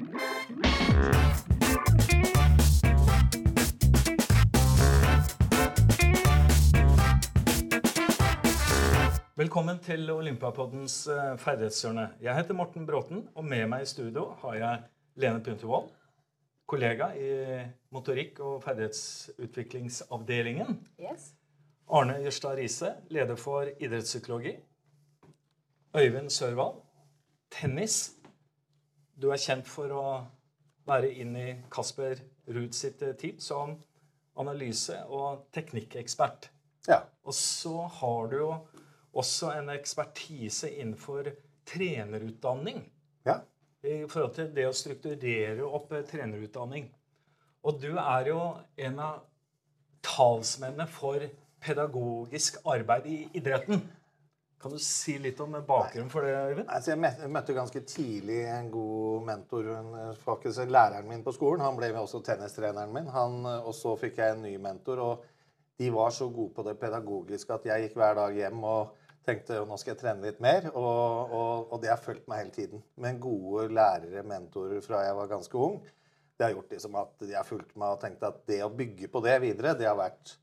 Velkommen til Olympiapoddens eh, ferdighetshjørne. Jeg heter Morten Bråten, og med meg i studio har jeg Lene Puntervold, kollega i motorikk- og ferdighetsutviklingsavdelingen. Yes. Arne Jørstad Riise, leder for idrettspsykologi. Øyvind Sørvald, tennis. Du er kjent for å være inn i Kasper Ruud sitt eh, team som analyse- og teknikkekspert. Ja. Og så har du jo også en ekspertise innenfor trenerutdanning. ja. I forhold til det å strukturere opp eh, trenerutdanning. Og du er jo en av talsmennene for pedagogisk arbeid i idretten. Kan du si litt om bakgrunnen for det, Øyvind? Altså, jeg møtte- ganske tidlig en god mentor. Faktisk Læreren min på skolen han ble også tennistreneren min. Han, og så fikk jeg en ny mentor. og De var så gode på det pedagogiske at jeg gikk hver dag hjem og tenkte nå skal jeg trene litt mer. Og, og, og det har fulgt meg hele tiden. Med gode lærere, mentorer fra jeg var ganske ung, det har gjort liksom at de har fulgt meg og tenkt at det å bygge på det videre, det har vært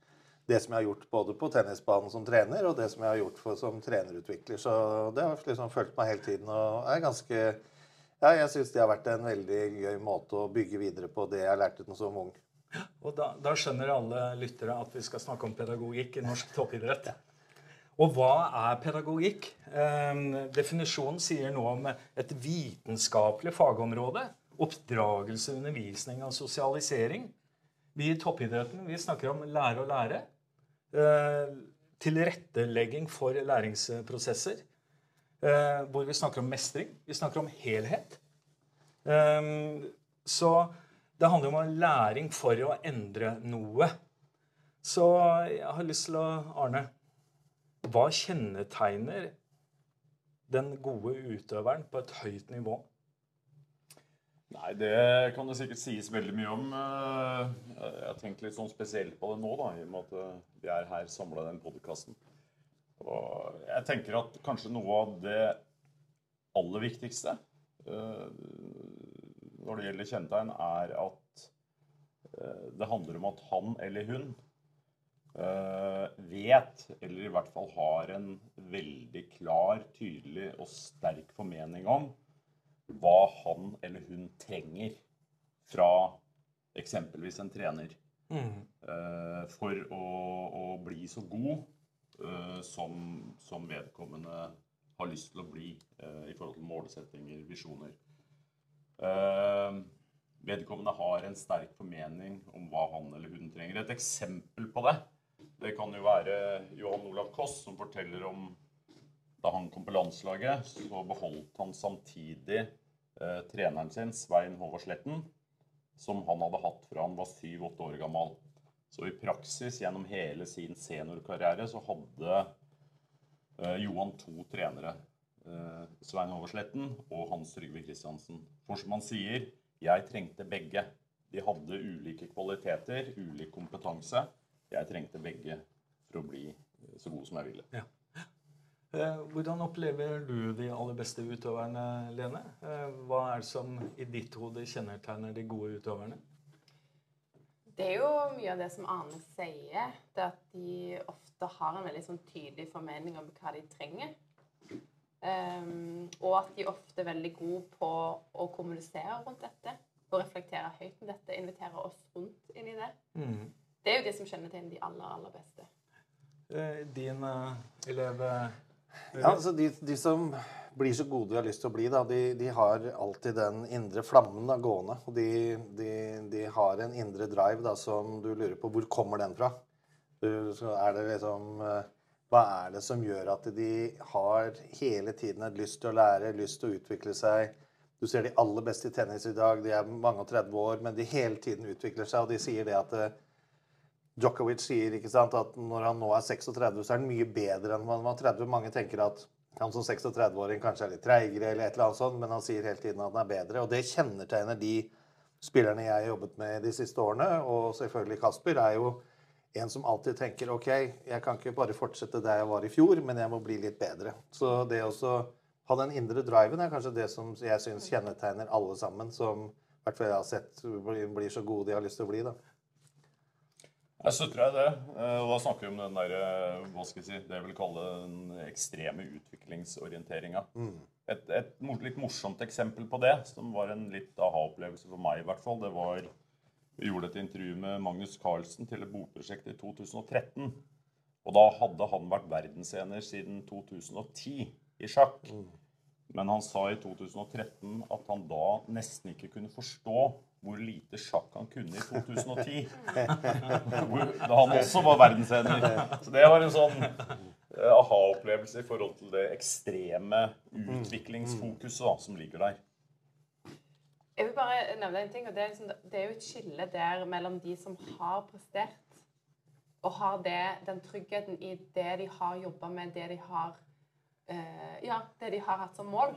det som jeg har gjort både på tennisbanen som trener, og det som jeg har gjort for, som trenerutvikler. Så det har liksom fulgt meg hele tiden. Og er ganske Ja, jeg syns det har vært en veldig gøy måte å bygge videre på det jeg lærte som ung. Og da, da skjønner alle lyttere at vi skal snakke om pedagogikk i norsk toppidrett. Og hva er pedagogikk? Eh, definisjonen sier noe om et vitenskapelig fagområde. Oppdragelse, undervisning og sosialisering. Vi i toppidretten vi snakker om lære og lære. Eh, tilrettelegging for læringsprosesser. Eh, hvor vi snakker om mestring. Vi snakker om helhet. Eh, så det handler om læring for å endre noe. Så jeg har lyst til å Arne, hva kjennetegner den gode utøveren på et høyt nivå? Nei, det kan det sikkert sies veldig mye om. Eh, Jeg har tenkt litt sånn spesielt på det nå, da, i og med at eh, vi er her samla i den podkasten. Og jeg tenker at kanskje noe av det aller viktigste eh, når det gjelder kjennetegn, er at det handler om at han eller hun vet, eller i hvert fall har en veldig klar, tydelig og sterk formening om hva han eller hun trenger fra eksempelvis en trener eh, for å, å bli så god eh, som, som vedkommende har lyst til å bli eh, i forhold til målsettinger, visjoner. Vedkommende har en sterk formening om hva han eller hun trenger. Et eksempel på det det kan jo være Johan Olav Koss som forteller om da han kom på landslaget, så beholdt han samtidig eh, treneren sin, Svein Håvard Sletten, som han hadde hatt fra han var syv-åtte år gammel. Så i praksis gjennom hele sin seniorkarriere så hadde eh, Johan to trenere. Eh, Svein Håvard Sletten og Hans Trygve Kristiansen. For som han sier, jeg trengte begge. De hadde ulike kvaliteter, ulik kompetanse. Jeg trengte begge for å bli så god som jeg ville. Eh, Hvordan opplever du de aller beste utøverne, Lene? Eh, Hva er det som i ditt hode kjennetegner de gode utøverne? Det er jo mye av det som Arne sier, det at de ofte har en veldig sånn tydelig formening om hva de trenger. Um, og at de ofte er veldig gode på å kommunisere rundt dette. Og reflektere høyt om dette. Invitere oss rundt inn i det. Det er jo det som kjennetegner de aller, aller beste. Eh, Din eh, elev eh, Ja, altså de, de som blir så gode de har lyst til å bli, da, de, de har alltid den indre flammen da, gående. Og de, de, de har en indre drive da, som du lurer på hvor kommer den fra. Du, er det liksom eh, Hva er det som gjør at de har hele tiden et lyst til å lære, lyst til å utvikle seg? Du ser de aller beste i tennis i dag, de er mange og 30 år, men de hele tiden utvikler seg, og de sier det at eh, Djokovic sier sant, at når han nå er 36, så er han mye bedre enn han var 30. Mange tenker at han som 36-åring kanskje er litt treigere, eller et eller annet sånt, men han sier hele tiden at han er bedre. Og det kjennetegner de spillerne jeg har jobbet med de siste årene, og selvfølgelig Kasper, er jo en som alltid tenker OK, jeg kan ikke bare fortsette der jeg var i fjor, men jeg må bli litt bedre. Så det å ha den indre driven er kanskje det som jeg syns kjennetegner alle sammen, som i hvert fall jeg har sett blir så gode de har lyst til å bli. da. Jeg i det. Eh, Og da snakker vi om den der, eh, hva skal jeg si, det jeg vil kalle den ekstreme utviklingsorienteringa. Et, et litt morsomt eksempel på det, som var en litt aha-opplevelse for meg i hvert fall, det var Vi gjorde et intervju med Magnus Carlsen til et bokprosjekt i 2013. Og da hadde han vært verdensener siden 2010 i sjakk. Men han sa i 2013 at han da nesten ikke kunne forstå hvor lite sjakk han kunne i 2010. Da han også var verdensener. Så det var en sånn eh, aha-opplevelse i forhold til det ekstreme utviklingsfokuset som ligger der. Jeg vil bare nevne en ting, og det er, liksom, det er jo et skille der mellom de som har prestert, og har det, den tryggheten i det de har jobba med, det de har eh, Ja, det de har hatt som mål.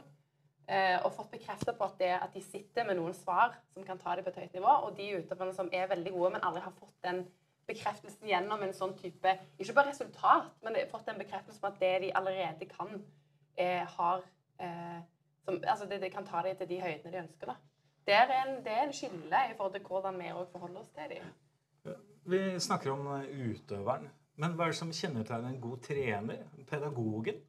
Eh, og fått bekreftet på at, det, at de sitter med noen svar som kan ta dem på et høyt nivå, og de utøverne som er veldig gode, men aldri har fått den bekreftelsen gjennom en sånn type Ikke bare resultat, men fått den bekreftelsen på at det de allerede kan, eh, har eh, som, altså det, det kan ta dem til de høydene de ønsker. da. Det er en, det er en skille i forhold til hvordan vi òg forholder oss til dem. Vi snakker om eh, utøveren. Men hva er det som kjennetegner en god trener? Pedagogen?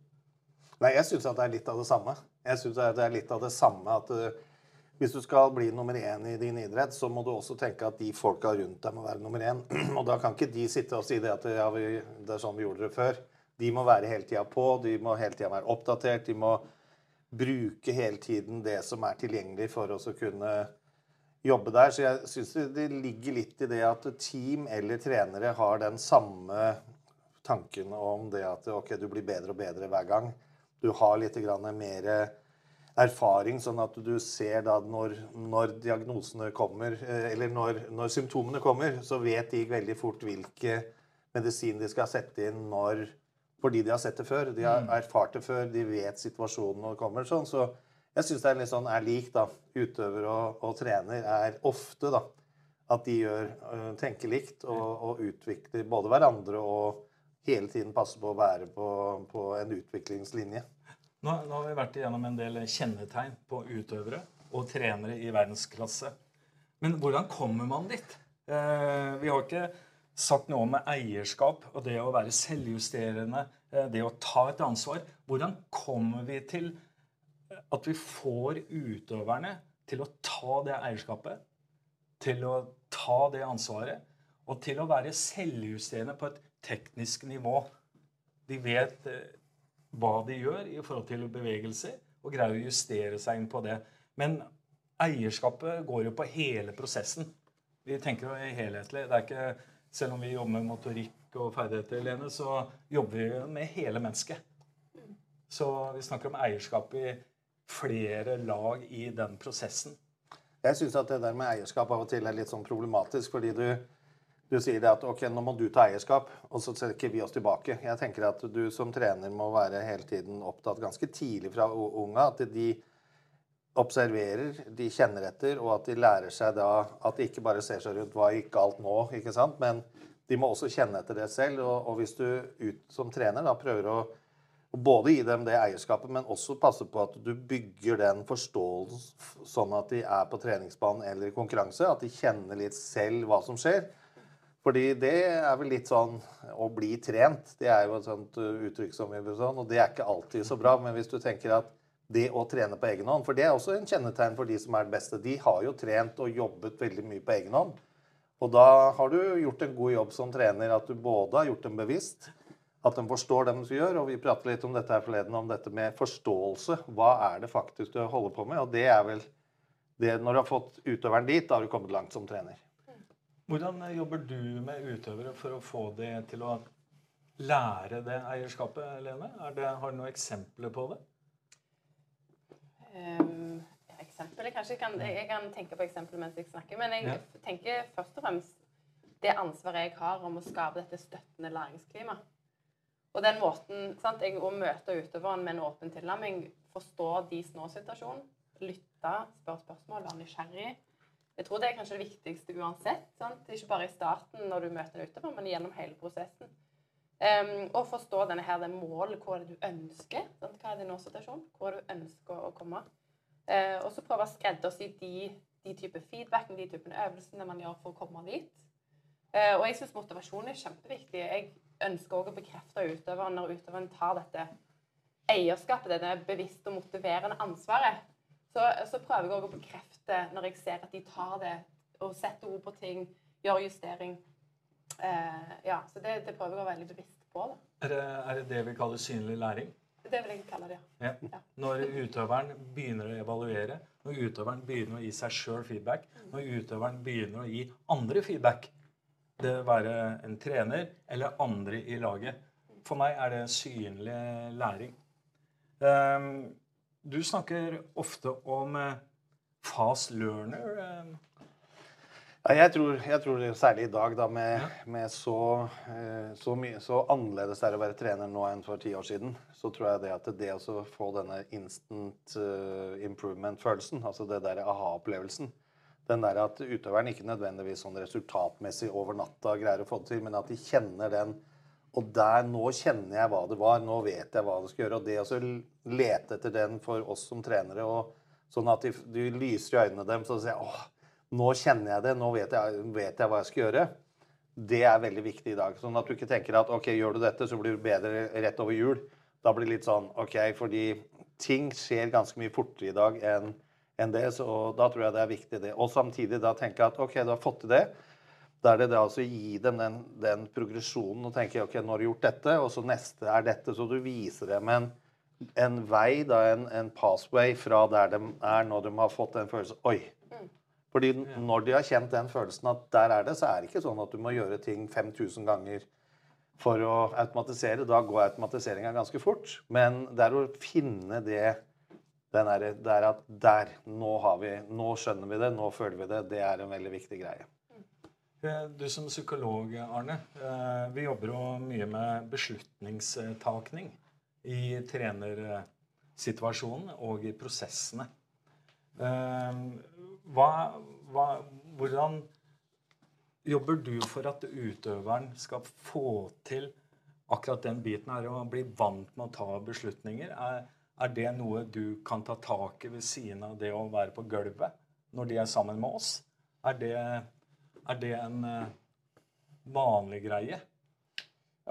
Nei, jeg syns det er litt av det samme. Jeg synes at det er litt av det samme at uh, hvis du skal bli nummer én i din idrett, så må du også tenke at de folka rundt deg må være nummer én. Og da kan ikke de sitte og si det at ja, vi, det er sånn vi gjorde det før. De må være hele tida på, de må hele tida være oppdatert. De må bruke hele tiden det som er tilgjengelig for oss å kunne jobbe der. Så jeg syns det ligger litt i det at team eller trenere har den samme tanken om det at ok, du blir bedre og bedre hver gang. Du har litt mer erfaring, sånn at du ser da når, når diagnosene kommer, eh, eller når, når symptomene kommer, så vet de veldig fort hvilke medisin de skal sette inn når fordi de har sett det før. De har erfart det før, de vet situasjonen når det kommer. sånn, Så jeg syns det er litt sånn er lik, da. Utøver og, og trener er ofte, da. At de gjør, øh, tenker likt og, og utvikler både hverandre og hele tiden passe på å være på, på en utviklingslinje. Nå, nå har vi vært igjennom en del kjennetegn på utøvere og trenere i verdensklasse. Men hvordan kommer man dit? Eh, vi har ikke sagt noe om eierskap og det å være selvjusterende, eh, det å ta et ansvar. Hvordan kommer vi til at vi får utøverne til å ta det eierskapet, til å ta det ansvaret, og til å være selvjusterende på et teknisk nivå? De vet eh, hva de gjør i forhold til bevegelser, og greier å justere seg inn på det. Men eierskapet går jo på hele prosessen. Vi tenker jo helhetlig. Det er ikke, selv om vi jobber med motorikk og ferdigheter, Lene, så jobber vi med hele mennesket. Så vi snakker om eierskap i flere lag i den prosessen. Jeg syns at det der med eierskap av og til er litt sånn problematisk, fordi du, du sier at ok, nå må du ta eierskap, og så trekker vi oss tilbake. Jeg tenker at du som trener må være hele tiden opptatt ganske tidlig fra unga at de observerer, de kjenner etter, og at de lærer seg da at de ikke bare ser seg rundt hva gikk galt nå, ikke sant, men de må også kjenne etter det selv. Og, og hvis du ut som trener da prøver å både gi dem det eierskapet, men også passe på at du bygger den forståelsen sånn at de er på treningsbanen eller i konkurranse, at de kjenner litt selv hva som skjer. Fordi det er vel litt sånn å bli trent. Det er jo et sånt uh, uttrykk som vi sånn, og det er ikke alltid så bra. Men hvis du tenker at det å trene på egen hånd, for det er også en kjennetegn for de som er det beste. De har jo trent og jobbet veldig mye på egen hånd. Og da har du gjort en god jobb som trener, at du både har gjort dem bevisst, at de forstår det de gjør. Og vi pratet litt om dette her forleden, om dette med forståelse. Hva er det faktisk du holder på med? Og det er vel det, Når du har fått utøveren dit, da har du kommet langt som trener. Hvordan eh, jobber du med utøvere for å få de til å lære det eierskapet, Lene? Er det, har du noen eksempler på det? Um, eksempel, jeg, kanskje kan, jeg kan tenke på eksempler mens jeg snakker, men jeg Ja. tenker først og fremst det ansvaret jeg har om å skape dette støttende læringsklimaet. Og den måten, sant, jeg, Å møte utøveren med en åpen tilnærming, forstå deres nå-situasjon, lytte, spørre spørsmål, være nysgjerrig. Jeg tror det er kanskje det viktigste uansett. Sant? Ikke bare i starten når du møter den utenfor, men gjennom hele prosessen. Um, og forstå denne her, det målet, er det du ønsker. Sant? Hva er din nå-situasjon? Hvor er du ønsker å komme. Uh, og så prøve å skreddersy de, de typer feedbackene, de typene øvelsene man gjør for å komme dit. Uh, og jeg syns motivasjon er kjempeviktig. Jeg ønsker òg å bekrefte utøveren når utøveren tar dette eierskapet, denne bevisste og motiverende ansvaret. Så, så prøver jeg òg å bekrefte når jeg ser at de tar det og setter ord på ting, gjør justering. Eh, ja, så det, det, prøver jeg å være veldig bevisst på. Er det, er det, det vi kaller synlig læring? Det vil jeg kalle det, ja. ja. Når utøveren begynner å evaluere, når utøveren begynner å gi seg sjøl feedback, når utøveren begynner å gi andre feedback, det være en trener eller andre i laget For meg er det synlig læring. Um, du snakker ofte om uh, fast learner. Um, ja, jeg, tror, jeg tror særlig i dag, da, med, med så, eh, så, mye, så, annerledes det er å være trener nå enn for ti år siden, så tror jeg det at det å få denne instant improvement-følelsen, altså det der aha-opplevelsen Den der at utøveren ikke nødvendigvis sånn resultatmessig over natta greier å få det til, men at de kjenner den Og der, nå kjenner jeg hva det var, nå vet jeg hva det skal gjøre. Og det å lete etter den for oss som trenere, og sånn at de lyser i øynene dem så sier åh, nå kjenner jeg det, nå vet jeg, vet jeg, hva jeg skal gjøre. Det er veldig viktig i dag. Sånn at du ikke tenker at ok, gjør du dette, så blir du bedre rett over jul. Da blir det litt sånn ok, fordi ting skjer ganske mye fortere i dag enn en det. Så da tror jeg det er viktig, det. Og samtidig da tenke at ok, du har fått til det. Da er det det altså å gi dem den, den, progresjonen og tenke ok, nå har du gjort dette, og så neste er dette. Så du viser dem en, en vei, da, en, en pathway fra der de er når de har fått den følelsen Oi, fordi når de har kjent den følelsen at der er det, så er det ikke sånn at du må gjøre ting 5000 ganger for å automatisere. Da går automatiseringa ganske fort. Men det er å finne det den er, der at der, nå, har vi, nå skjønner vi det, nå føler vi det. Det er en veldig viktig greie. Eh, du som psykolog, Arne. Eh, vi jobber jo mye med beslutningstakning i trenersituasjonen og i prosessene. Eh, hva, hva, hvordan jobber du for at utøveren skal få til akkurat den biten her, å bli vant med å ta beslutninger? Er, er, det noe du kan ta tak i ved siden av det å være på gulvet når de er sammen med oss? Er det, er det en uh, vanlig greie?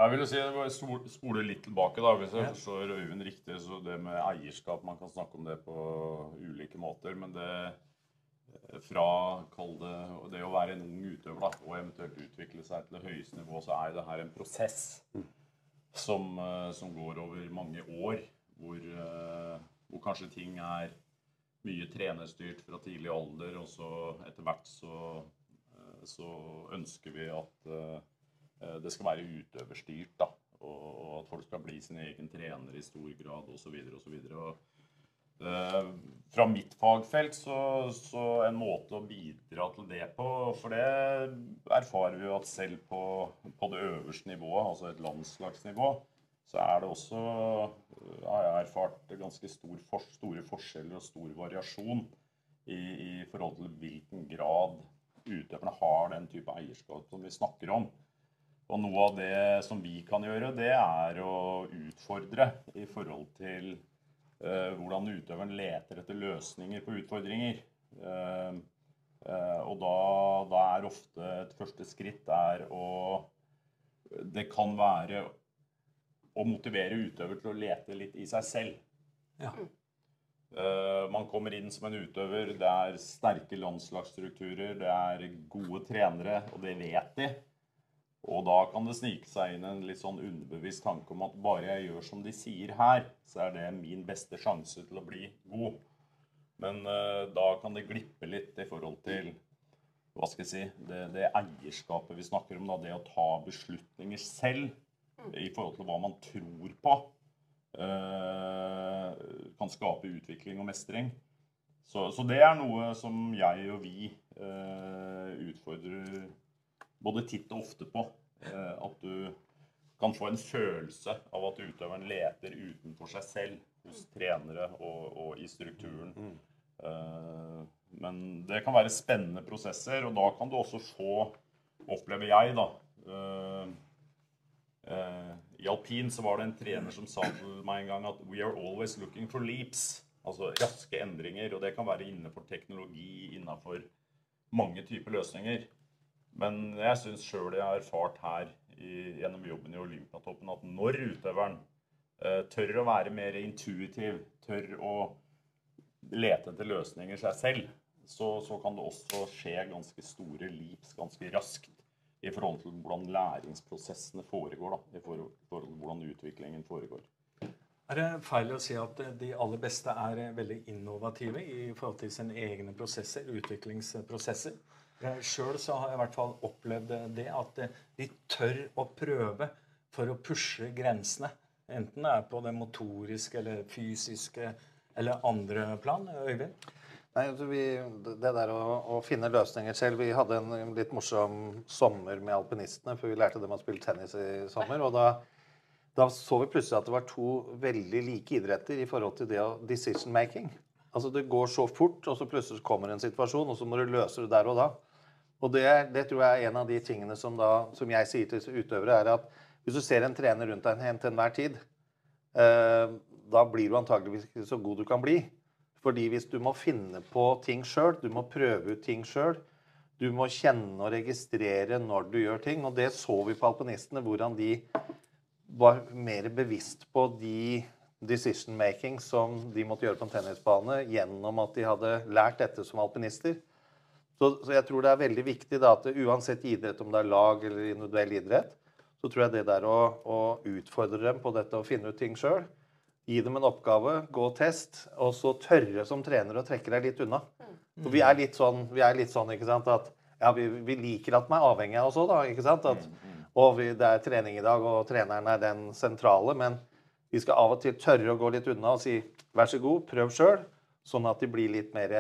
Jeg vil jo si, Spole litt tilbake. da, Hvis jeg forstår Øyvind riktig, så det med eierskap Man kan snakke om det på ulike måter. Men det, fra det, det, å være en ung utøver da, og eventuelt utvikle seg til det høyeste nivå, så er det her en prosess som, eh, som går over mange år. Hvor, eh, hvor, kanskje ting er mye trenerstyrt fra tidlig alder, og så etter hvert så, eh, så ønsker vi at det skal være utøverstyrt. da, Og at folk skal bli sin egen trener i stor grad osv. osv. Eh, fra mitt fagfelt så, så, en måte å bidra til det på For det erfarer vi jo at selv på, på det øverste nivået, altså et landslagsnivå, så er det også har jeg erfart ganske stor for, store forskjeller og stor variasjon i, i, forhold til hvilken grad utøverne har den type eierskap som vi snakker om. Og noe av det som vi kan gjøre, det er å utfordre i forhold til uh, hvordan utøveren leter etter løsninger på utfordringer. Uh, uh, og da, da, er ofte et første skritt er å Det kan være å motivere utøver til å lete litt i seg selv. Ja. Man kommer inn som en utøver. Det er sterke landslagsstrukturer, det er gode trenere, og det vet de. Og da kan det snike seg inn en litt sånn underbevisst tanke om at bare jeg gjør som de sier her, så er det min beste sjanse til å bli god. Men uh, da kan det glippe litt i forhold til hva skal jeg si, det, det eierskapet vi snakker om. Da, det å ta beslutninger selv i forhold til hva man tror på, kan skape utvikling og mestring. Så, så, det er noe som jeg og vi uh, utfordrer både titt og ofte på. Eh, at du kan få en følelse av at utøveren leter utenfor seg selv hos trenere og, og i strukturen. Mm. Men det kan være spennende prosesser, og da kan du også få, opplever jeg, da I alpin så var det en trener som sa til meg en gang at we are always looking for leaps. Altså raske endringer. Og det kan være innenfor teknologi, innenfor mange typer løsninger. Men jeg syns sjøl jeg har erfart her i, gjennom jobben i Olympiatoppen at når utøveren eh, tør å være mer intuitiv, tør å lete etter løsninger seg selv, så, så kan det også skje ganske store leaps ganske raskt i forhold til hvordan læringsprosessene foregår. Da, I forhold til hvordan utviklingen foregår. Er det feil å si at de aller beste er veldig innovative i forhold til sine egne prosesser, utviklingsprosesser? Sjøl har jeg i hvert fall opplevd det at de tør å prøve for å pushe grensene. Enten det er på det motoriske eller fysiske eller andre plan. Øyvind? Nei, altså vi, Det der å, å, finne løsninger selv Vi hadde en litt morsom sommer med alpinistene, for vi lærte dem å spille tennis i sommer. og da, da så vi plutselig at det var to veldig like idretter i forhold til det å decision making. Altså Det går så fort, og så plutselig kommer en situasjon, og så må du løse det der og da. Og det, det tror jeg er en av de tingene som, da, som jeg sier til utøvere, er at hvis du ser en trener rundt deg til enhver tid, eh, da blir du antageligvis ikke så god du kan bli. Fordi hvis du må finne på ting sjøl, du må prøve ut ting sjøl, du må kjenne og registrere når du gjør ting. Og det så vi på alpinistene, hvordan de var mer bevisst på de decision making som de måtte gjøre på en tennisbane gjennom at de hadde lært dette som alpinister. Så, så jeg tror det er veldig viktig da, at uansett idrett, om det er lag eller individuell idrett, så tror jeg det der å, å utfordre dem på dette og finne ut ting sjøl, Gi dem en oppgave, gå og test, og så tørre som trener å trekke deg litt unna. For vi er litt sånn, er litt sånn ikke sant, at ja, vi, vi liker at man er avhengig av oss òg, da. ikke sant? At, og vi, det er trening i dag, og treneren er den sentrale. Men vi skal av og til tørre å gå litt unna og si vær så god, prøv sjøl. Sånn at de blir litt mer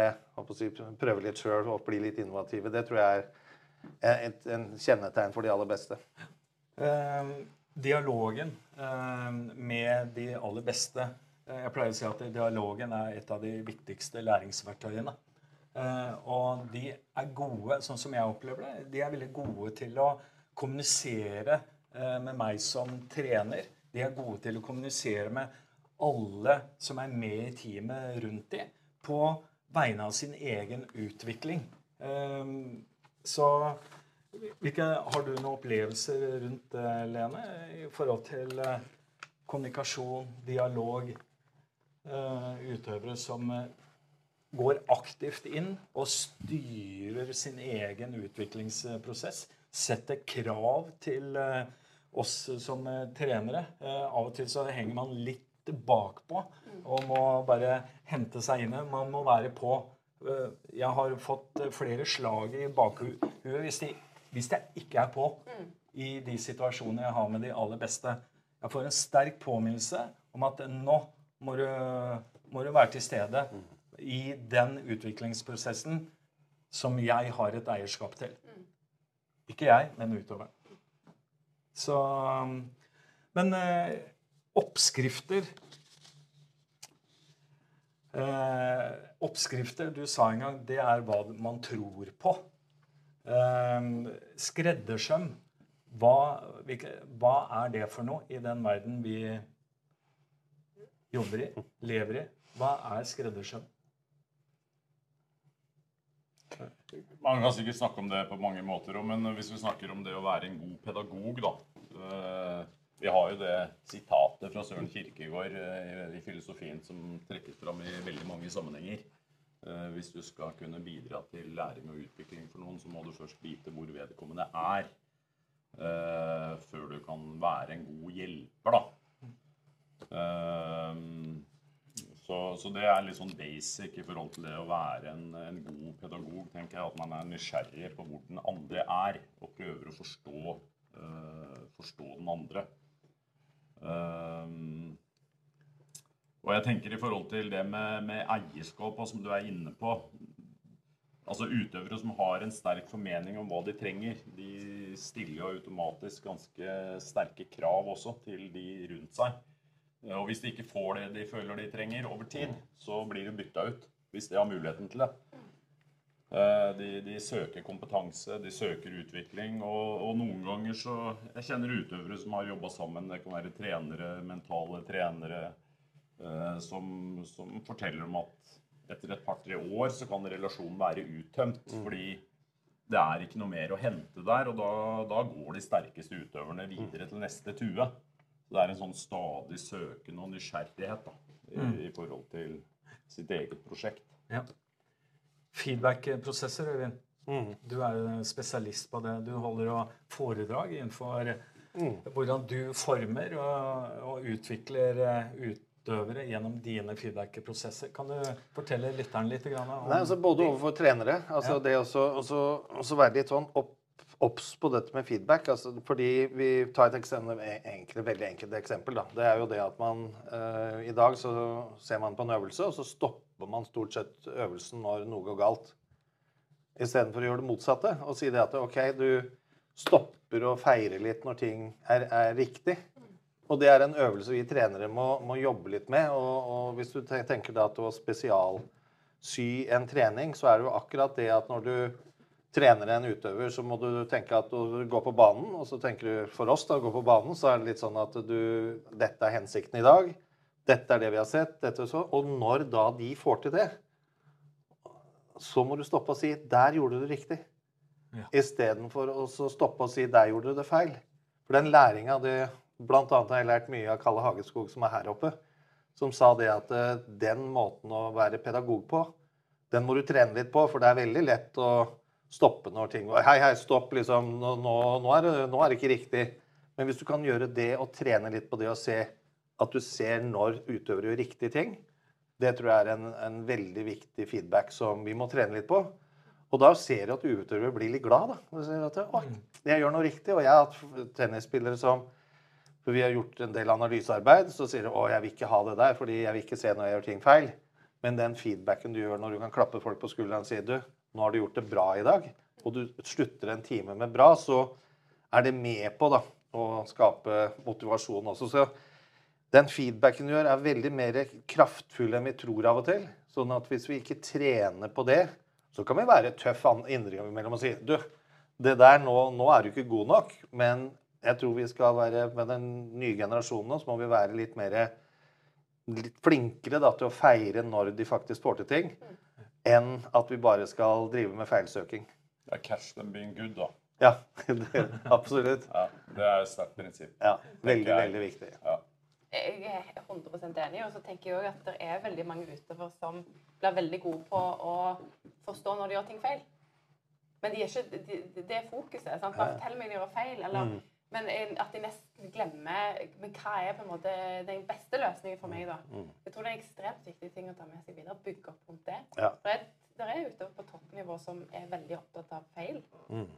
si, prøver litt sjøl og blir litt innovative. Det tror jeg er et, en kjennetegn for de aller beste. Um dialogen eh, med de aller beste eh, Jeg pleier å si at dialogen er et av de viktigste læringsverktøyene. Eh, og de er gode, sånn som jeg opplever det, de er veldig gode til å kommunisere med meg som trener. De er gode til å kommunisere med alle som er med i teamet rundt dem, på vegne av sin egen utvikling. Så hvilke, har du noen opplevelser rundt det, Lene, i forhold til eh, kommunikasjon, dialog, eh, utøvere som eh, går aktivt inn og styrer sin egen utviklingsprosess, setter krav til oss som trenere. Av og til så henger man litt bakpå og må bare hente seg inn. Man må være på. Jeg har fått flere slag i bakhuet hvis de hvis jeg ikke er på i de situasjonene jeg har med de aller beste. Jeg får en sterk påminnelse om at nå må du, må du være til stede i den utviklingsprosessen som jeg har et eierskap til. Ikke jeg, men utøveren. Så Men eh, oppskrifter eh, Oppskrifter, du sa en gang, det er hva man tror på. Ehm, skreddersøm, hva, hva, er det for noe i den verden vi jobber i, lever i? Hva er skreddersøm? Man kan sikkert snakke om det på mange måter, men hvis vi snakker om det å være en god pedagog, da eh, Vi har jo det sitatet fra Søren Kirkegård eh, i filosofien som trekkes fram i veldig mange sammenhenger. Eh, hvis du skal kunne bidra til læring og utvikling for noen, så må du først vite hvor vedkommende er. Uh, før du kan være en god hjelper, da. Uh, så, så, det er litt sånn basic i forhold til det å være en, en, god pedagog. tenker jeg At man er nysgjerrig på hvor den andre er, og prøver å forstå, forstå den andre. Uh, og jeg tenker i forhold til det med, med eierskap, og som du er inne på Altså Utøvere som har en sterk formening om hva de trenger, de stiller jo automatisk ganske sterke krav også til de rundt seg. Og hvis de ikke får det de føler de trenger over tid, så blir de bytta ut. Hvis de har muligheten til det. Eh, De, de søker kompetanse, de søker utvikling. Og, og noen ganger så Jeg kjenner utøvere som har jobba sammen. Det kan være trenere, mentale trenere, som, som forteller om at etter et par-tre år så kan relasjonen være uttømt. Fordi det er ikke noe mer å hente der. Og da, da går de sterkeste utøverne videre til neste tue. Så det er en sånn stadig søken og nysgjerrighet da, i, i forhold til sitt eget prosjekt. Ja. Feedback-prosesser, Øyvind. Mm. Du er jo spesialist på det. Du holder jo foredrag innenfor Mm. hvordan du former og, og utvikler eh, utøvere gjennom dine feedback-prosesser. Kan du fortelle lytteren litt om Nei, altså Både overfor trenere. altså Det også, også, også være litt sånn opp, obs på dette med feedback. altså fordi Vi tar et eksempel, enkelt, veldig enkelt eksempel. da, Det er jo det at man eh, I dag så ser man på en øvelse, og så stopper man stort sett øvelsen når noe går galt. Istedenfor å gjøre det motsatte og si det at OK, du stopper å feire litt når ting er, er riktig. Og det er en øvelse vi trenere må, må jobbe litt med. Og, og hvis du te- tenker da til å spesialsy en trening, så er det jo akkurat det at når du trener en utøver, så må du tenke at du går på banen. Og så tenker du for oss da, å gå på banen, så er det litt sånn at du Dette er hensikten i dag. Dette er det vi har sett. Dette og så. Og når da de får til det, så må du stoppe og si 'Der gjorde du det riktig'. Ja. Istedenfor å stoppe og si 'Der gjorde du det feil'. For den læringa det Blant annet har jeg lært mye av Kalle Hageskog, som er her oppe, som sa det at eh, den måten å være pedagog på, den må du trene litt på, for det er veldig lett å stoppe når ting Hei, hei, stopp, liksom. Nå, nå, nå, er det, nå er det ikke riktig. Men hvis du kan gjøre det og trene litt på det og se at du ser når utøvere gjør riktige ting, det tror jeg er en, en veldig viktig feedback som vi må trene litt på. Og da ser du at utøvere blir litt glad. da. Og ser at, Oi, jeg gjør noe riktig. Og jeg har hatt tennisspillere som For vi har gjort en del analysearbeid, så sier du å, jeg vil ikke ha det der, fordi jeg vil ikke se når jeg gjør ting feil. Men den feedbacken du gjør når du kan klappe folk på skulderen og si du, nå har du gjort det bra i dag, og du slutter en time med bra, så er det med på da, å skape motivasjon også. Så den feedbacken du gjør, er veldig mer kraftfull enn vi tror av og til. Sånn at hvis vi ikke trener på det, så kan vi være tøff innimellom og si Du, det der nå, nå er du ikke god nok. Men jeg tror vi skal være med den nye generasjonen nå, så må vi være litt mer litt flinkere da, til å feire når de faktisk får til ting, enn at vi bare skal drive med feilsøking. Ja, catch cash them being good, da. Ja, det, absolutt. Ja, det er et sterkt prinsipp. Ja, veldig, veldig viktig. Ja. Jeg er 100% enig, og så tenker jeg også at det er veldig mange utøvere som blir veldig gode på å forstå når de gjør ting feil. Men det er ikke, de, de- det er fokuset. sant? Bare fortell meg når jeg gjør feil. Eller, Mm. Men at de nesten glemmer Men hva er på en måte den beste løsningen for meg, da? Mm. Jeg tror det er ekstremt viktig ting å ta med seg videre. Bygge opp rundt det. Ja. For det, det er utøvere på toppnivå som er veldig opptatt av feil. Mm.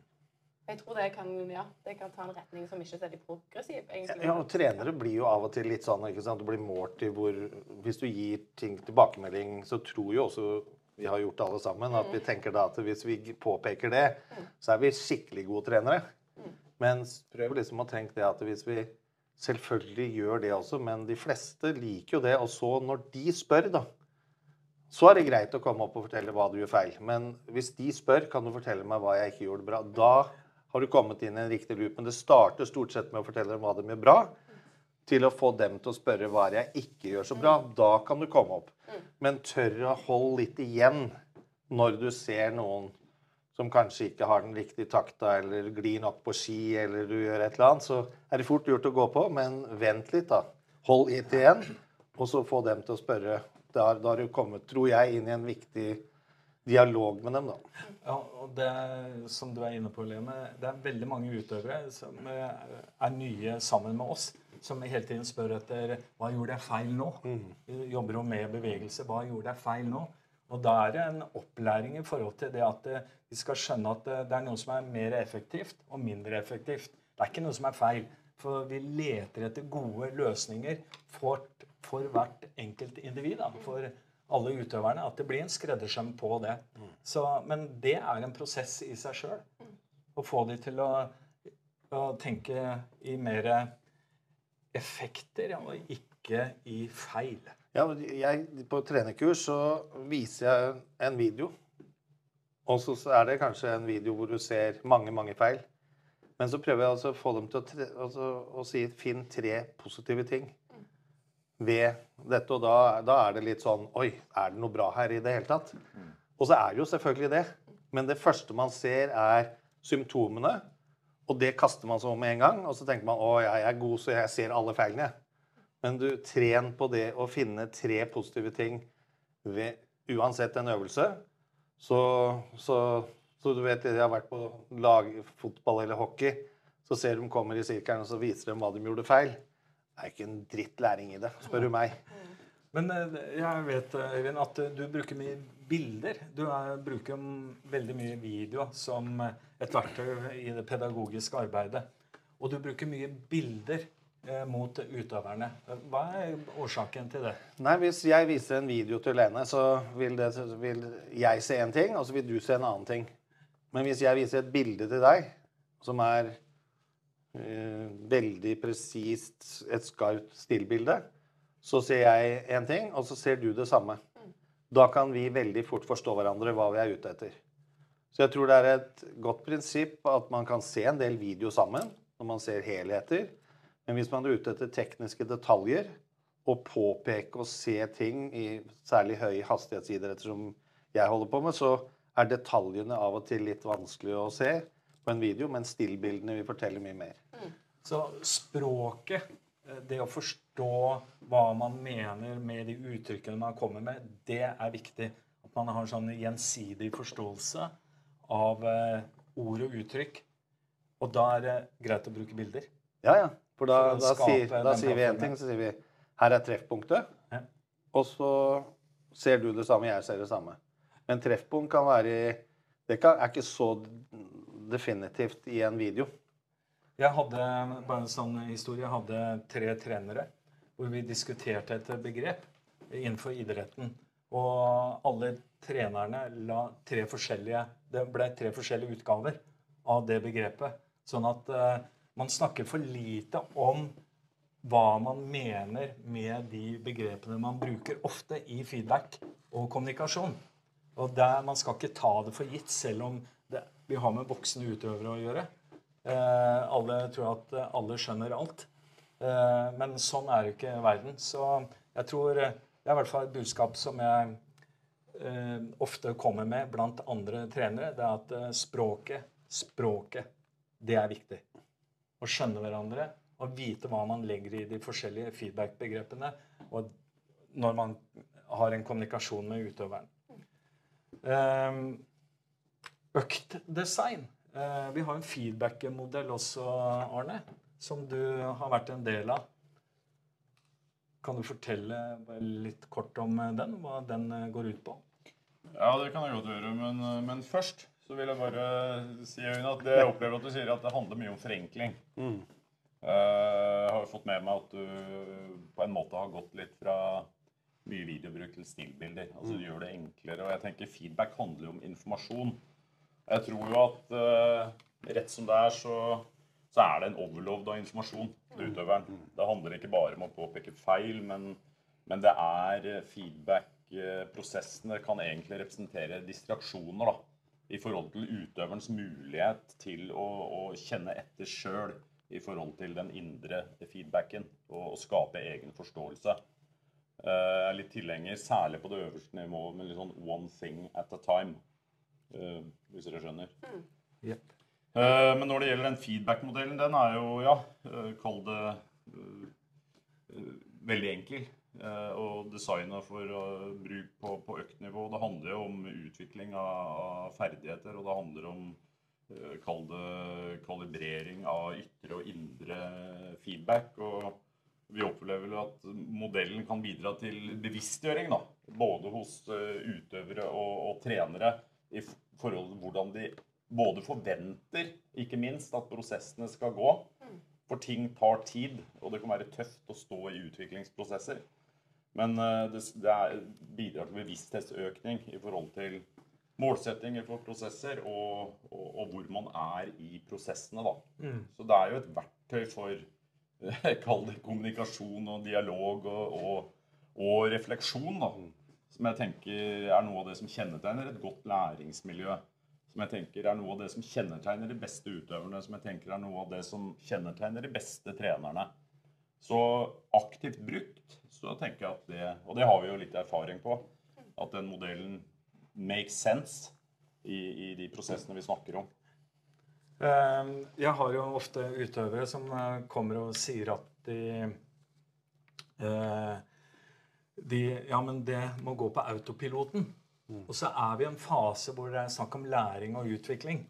Jeg tror det kan, ja, det kan ta en retning som ikke er veldig progressiv. egentlig. Ja, og Trenere blir jo av og til litt sånn ikke sant? Du blir målt i hvor Hvis du gir ting tilbakemelding, så tror jo også vi har gjort det alle sammen, at vi tenker da at hvis vi påpeker det, så er vi skikkelig gode trenere. Mens prøv liksom å tenke det at hvis vi selvfølgelig gjør det også, men de fleste liker jo det. Og så når de spør, da, så er det greit å komme opp og fortelle hva du gjør feil. Men hvis de spør, kan du fortelle meg hva jeg ikke gjorde bra. Da har du kommet inn i en riktig loop. Men det starter stort sett med å fortelle dem hva de gjør bra, til å få dem til å spørre hva jeg ikke gjør så bra. Da kan du komme opp. Men tør å holde litt igjen når du ser noen som kanskje ikke har den riktige takta, eller glir nok på ski, eller du gjør et eller annet, så er det fort gjort å gå på. Men vent litt, da. Hold litt igjen, og så få dem til å spørre. Da, har du kommet, tror jeg, inn i en viktig dialog med dem, da. Ja, og det som du er inne på, Lene, det er veldig mange utøvere som eh, er nye sammen med oss, som hele tiden spør etter hva gjorde jeg feil nå? Vi jobber jo med bevegelse. Hva gjorde jeg feil nå? Og da er det en opplæring i forhold til det at eh, vi skal skjønne at eh, det er noe som er mer effektivt og mindre effektivt. Det er ikke noe som er feil. For vi leter etter gode løsninger for, for hvert enkelt individ. Da, for alle utøverne. At det blir en skreddersøm på det. Så, men det er en prosess i seg sjøl. Å få de til å, å tenke i mer effekter og ikke i feil. Ja, jeg, på trenerkurs så viser jeg en video. Og så er det kanskje en video hvor du ser mange, mange feil. Men så prøver jeg altså å få dem til å, tre, altså, å si finn tre positive ting ved dette. Og da, da er det litt sånn Oi, er det noe bra her i det hele tatt? Og så er det jo selvfølgelig det. Men det første man ser, er symptomene. Og det kaster man så med en gang. Og så tenker man å, jeg er god, så jeg ser alle feilene. Men du, tren på det å finne tre positive ting ved uansett en øvelse. Så, så, så du vet, jeg har vært på lagfotball eller hockey. Så ser de kommer i sirkelen, og så viser de hva de gjorde feil. Det er ikke en dritt læring i det, spør du meg. Men eh, jeg vet Øyvind, at du bruker mye bilder. Du er, bruker veldig mye video som et verktøy i det pedagogiske arbeidet. Og du bruker mye bilder mot utøverne. Hva er årsaken til det? Nei, Hvis jeg viser en video til Lene, så vil, det, vil jeg se en ting, og så vil du se en annen ting. Men hvis jeg viser et bilde til deg som er eh, veldig presist, et skarpt stillbilde, så ser jeg en ting, og så ser du det samme. Da kan vi veldig fort forstå hverandre hva vi er ute etter. Så jeg tror det er et godt prinsipp at man kan se en del video sammen når man ser helheter. Men hvis man er ute etter tekniske detaljer og påpeke og se ting i særlig høy hastighetsidretter som jeg holder på med, så er detaljene av og til litt vanskelig å se på en video, men stillbildene vil fortelle mye mer. Så språket, det å forstå hva man mener med de uttrykkene man kommer med, det er viktig. At man har en sånn gjensidig forståelse av eh, ord og uttrykk. Og da er det greit å bruke bilder. Ja, ja. For da, For da, sier, da sier vi én ting, så sier vi her er treffpunktet. Ja. Og så ser du det samme, jeg ser det samme. Men treffpunkt kan være i Det kan, er ikke så definitivt i en video. Jeg hadde bare en sånn historie, jeg hadde tre trenere hvor vi diskuterte et begrep innenfor idretten. Og alle trenerne la tre forskjellige Det ble tre forskjellige utgaver av det begrepet. Sånn at eh, man snakker for lite om hva man mener med de begrepene man bruker ofte i feedback og kommunikasjon. Og der, Man skal ikke ta det for gitt, selv om det, vi har med voksne utøvere å gjøre. Eh, alle tror at eh, alle skjønner alt. Eh, men sånn er jo ikke verden. Så jeg tror eh, det er i hvert fall et budskap som jeg eh, ofte kommer med blant andre trenere. Det er at eh, språket, språket, det er viktig. Å skjønne hverandre og vite hva man legger i de forskjellige feedback-begrepene når man har en kommunikasjon med utøveren. Økt Øktdesign. Eh, vi har en feedback-modell også, Arne, som du har vært en del av. Kan du fortelle litt kort om eh, den, hva den eh, går ut på? Ja, det kan jeg godt gjøre, men, men først så vil jeg bare si at det jeg opplever at du sier at det handler mye om forenkling. Mm. Eh, Jeg har jo fått med meg at du på en måte har gått litt fra mye videobruk til stillbilder. Altså du gjør det enklere. Og jeg tenker feedback handler jo om informasjon. Jeg tror jo at eh, rett som det er, så, så er det en overload av informasjon til utøveren. Det handler ikke bare om å påpeke feil, men, men det er eh, feedback-prosessene kan egentlig representere distraksjoner da, i forhold til utøverens mulighet til å, å kjenne etter sjøl i forhold til den indre feedbacken og, og skape egen forståelse. Eh, Jeg er litt tilhenger, særlig på det øverste nivået, med litt sånn one thing at a time. eh, Hvis dere skjønner. Mm. Yep. Men når det gjelder den feedback-modellen, den er jo, ja, eh, kall det eh, eh, veldig enkel. Eh, Og designa for bruk på, på øktnivå. Det handler jo om utvikling av, ferdigheter, og det handler om eh, Kall det kalibrering av ytre og indre feedback. og vi opplever vel at modellen kan bidra til bevisstgjøring, da, både hos eh, utøvere og, og trenere, i forhold til hvordan de både forventer, ikke minst, at prosessene skal gå. For ting tar tid, og det kan være tøft å stå i utviklingsprosesser. Men eh, det, det er, bidrar til bevissthetsøkning i forhold til målsettinger for prosesser og, og, og hvor man er i prosessene. da. Så det er jo et verktøy for Kall det kommunikasjon og dialog og, og, og refleksjon, da. Som jeg tenker er noe av det som kjennetegner et godt læringsmiljø. som jeg tenker er noe av det som kjennetegner de beste utøverne, som jeg tenker er noe av det som kjennetegner de beste trenerne. Så aktivt brukt, så tenker jeg at det Og det har vi jo litt erfaring på. At den modellen makes sense i, i de prosessene vi snakker om. Eh, Jeg har jo ofte utøvere som eh, kommer og sier at de, eh, de Ja, men det må gå på autopiloten. Og så er vi i en fase hvor det er snakk om læring og utvikling.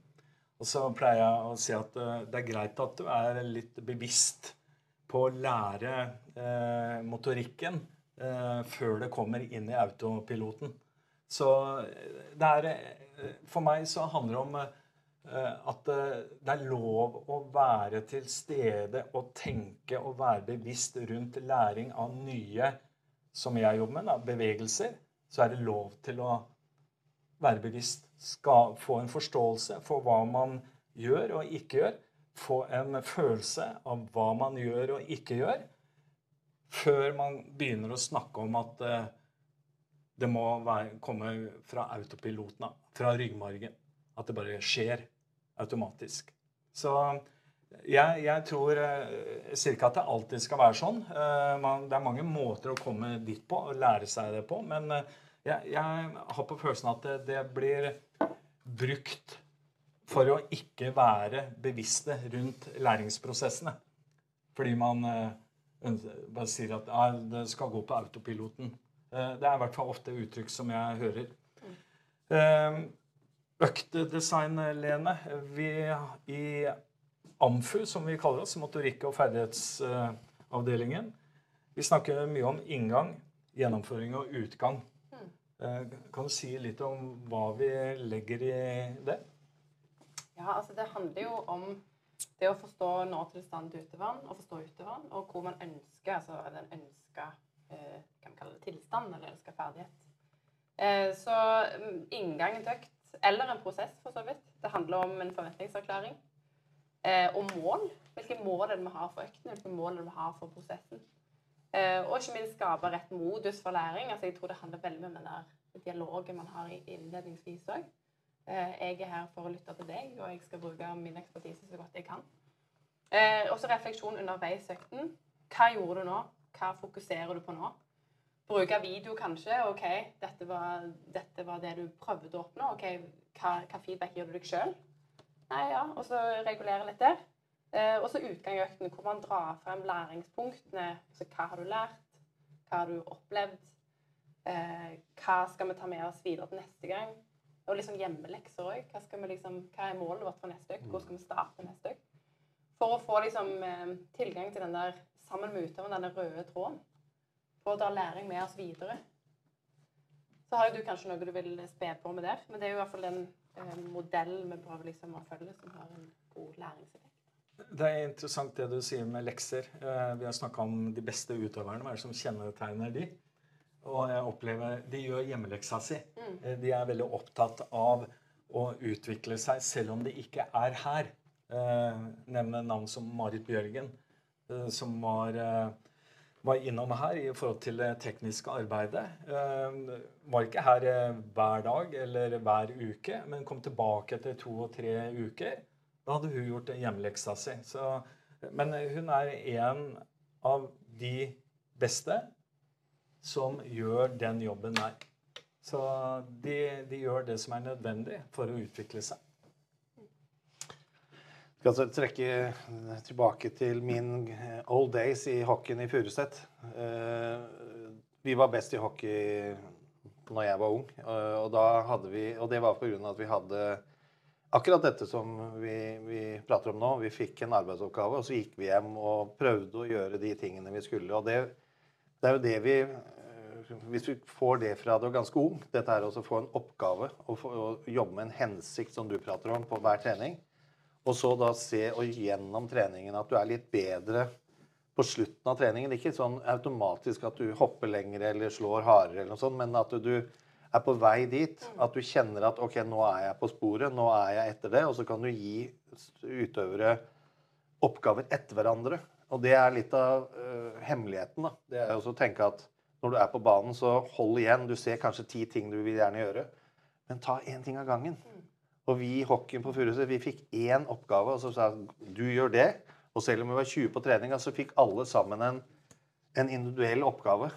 Og så pleier jeg å si at eh, det er greit at du er litt bevisst på å lære eh, motorikken eh, før det kommer inn i autopiloten. Så eh, det er eh, For meg så handler det om eh, at eh, det er lov å være til stede og tenke og være bevisst rundt læring av nye, som jeg jobber med, da, bevegelser. Så er det lov til å være bevisst, skal få en forståelse for hva man gjør og ikke gjør, få en følelse av hva man gjør og ikke gjør, før man begynner å snakke om at eh, det må være, komme fra autopiloten, fra ryggmargen. At det bare skjer automatisk. Så jeg, jeg tror cirka at det alltid skal være sånn. Eh, det er mange måter å komme dit på og lære seg det på. Men eh, jeg, jeg har på følelsen at det, det blir brukt for å ikke være bevisste rundt læringsprosessene. Fordi man eh, bare sier at ja, det skal gå på autopiloten. Eh, det er i hvert fall ofte uttrykk som jeg hører. Eh, Øktedesign, Lene. Vi i AMFU, som vi kaller oss, motorikk- og ferdighetsavdelingen, vi snakker mye om inngang, gjennomføring og utgang. Eh, Kan du si litt om hva vi legger i det? Ja, altså det handler jo om det å forstå nåtilstanden til utøveren, og forstå utøveren, og hvor man ønsker, altså den ønska eh, kan vi kalle det tilstand, eller ønska ferdighet. Eh, så inngang inngangen til økt, eller en prosess for så vidt, det handler om en forventningserklæring. Eh, og mål. Hvilke mål er det vi har for økten, hvilke mål er det vi har for prosessen. Og ikke minst skape rett modus for læring. Altså, jeg tror det handler veldig mye om den der dialogen man har innledningsvis òg. Eh, jeg er her for å lytte til deg, og jeg skal bruke min ekspertise så godt jeg kan. Eh, også refleksjon underveis økten. Hva gjorde du nå? Hva fokuserer du på nå? Bruke video kanskje. OK, dette var, dette var det du prøvde å oppnå. OK, hva, hva feedback gir du deg sjøl? Nei, ja, og så regulere litt der. Eh, og så utgang i økten, hvor man drar frem læringspunktene. Så hva har du lært? Hva har du opplevd? Eh, hva skal vi ta med oss videre til neste gang? Og liksom hjemmelekser òg. Hva, liksom, hva er målet vårt for neste økt? Hvor skal vi starte neste økt? For å få liksom, eh, tilgang til den der, sammen med utøveren, denne røde tråden. For å dra læring med oss videre. Så har jo du kanskje noe du vil spe på med der. Men det er jo i hvert fall den eh, modellen vi prøver liksom å følge, som har en god læringseffekt. Det er interessant det du sier med lekser. Eh, Vi har snakka om de beste utøverne. Hva er det som kjennetegner de? Og jeg opplever De gjør hjemmeleksa si. Mm. De er veldig opptatt av å utvikle seg selv om de ikke er her. Eh, Nevne navn som Marit Bjørgen, eh, som var, eh, var innom her i forhold til det tekniske arbeidet. Eh, Var ikke her eh, hver dag eller hver uke, men kom tilbake etter to og tre uker. Da hadde hun gjort hjemmeleksa si. Så, men hun er en av de beste som gjør den jobben der. Så de, de gjør det som er nødvendig for å utvikle seg. Jeg Skal altså trekke tilbake til min eh, old days i hockeyen i Furuset. Eh, Vi var best i hockey når jeg var ung, eh, og, vi, og det var pga. at vi hadde akkurat dette som vi, vi prater om nå. Vi fikk en arbeidsoppgave, og så gikk vi hjem og prøvde å gjøre de tingene vi skulle. Og det, det er jo det vi eh, Hvis vi får det fra du er ganske ung, dette er å få en oppgave og å jobbe med en hensikt som du prater om på hver trening, og så da se og gjennom treningen at du er litt bedre på slutten av treningen. Ikke sånn automatisk at du hopper lenger eller slår hardere, eller noe sånt, men at du er på vei dit. At du kjenner at ok, nå er jeg på sporet, nå er jeg etter det. Og så kan du gi utøvere oppgaver etter hverandre. Og det er litt av uh, hemmeligheten. da. Det er også å tenke at når du er på banen, så hold igjen. Du ser kanskje ti ting du vil gjerne gjøre, men ta én ting av gangen. Og vi i hockeyen på Furuset vi fikk én oppgave, og så sa du gjør det. Og selv om vi var 20 på treninga, så fikk alle sammen en, en individuell oppgave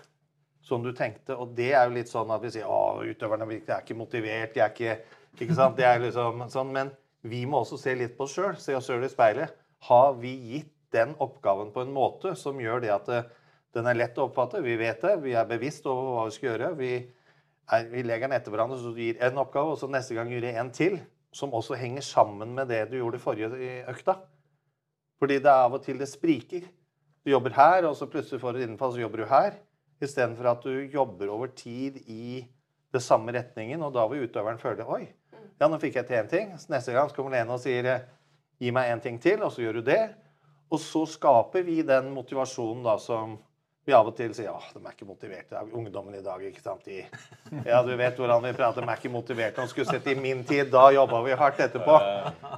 som du tenkte. Og det er jo litt sånn at vi sier å, utøverne er ikke motivert, de er ikke ikke sant? Det er liksom sånn, Men vi må også se litt på oss sjøl. Se oss sjøl i speilet. Har vi gitt den oppgaven på en måte som gjør det at den er lett å oppfatte? Vi vet det, vi er bevisst over hva vi skal gjøre. Vi, er, vi legger den etter hverandre, så du gir en oppgave, og så neste gang gjør du en til. Som også henger sammen med det du gjorde forrige økta. Fordi det er av og til det spriker. Du jobber her, og så plutselig får du innfall, så jobber du her. Istedenfor at du jobber over tid i det samme retningen, og da vil utøveren føle Oi, ja, nå fikk jeg til én ting. Så neste gang så kommer Lene og sier gi meg en ting til, og så gjør du det. Og så skaper vi den motivasjonen da som vi av og til sier ja, de er ikke motiverte. Det er ungdommen i dag, ikke sant. De, ja, du vet hvordan vi prater. De er ikke motiverte. De skulle sett i min tid. Da jobba vi hardt etterpå.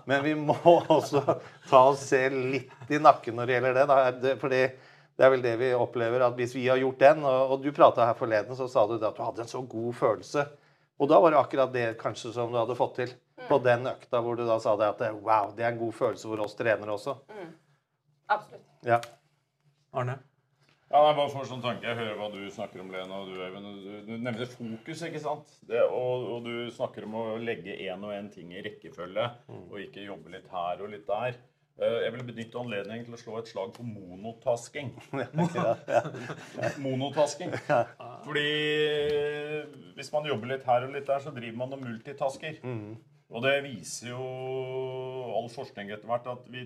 Men vi må også ta oss selv litt i nakken når det gjelder det. Da. Fordi det er vel det vi opplever, at hvis vi har gjort den Og, og du prata her forleden, så sa du at du hadde en så god følelse og da var det akkurat det kanskje som du hadde fått til på mm. den økta hvor du da sa det at wow, det er en god følelse for oss trenere også. Absolutt. Ja. Arne? Ja, nei, bare for sånn tanke. Jeg hører hva du snakker om, Lena, og du, Øyvind. Du, du, nevner fokus, ikke sant? Det, og, og, du snakker om å legge én og én ting i rekkefølge, mm. og ikke jobbe litt her og litt der. Eh, jeg vil benytte anledningen til å slå et slag på monotasking. monotasking. Fordi hvis man jobber litt her og litt der, så driver man og multitasker. Mm. Og det viser jo all forskning etter hvert at vi,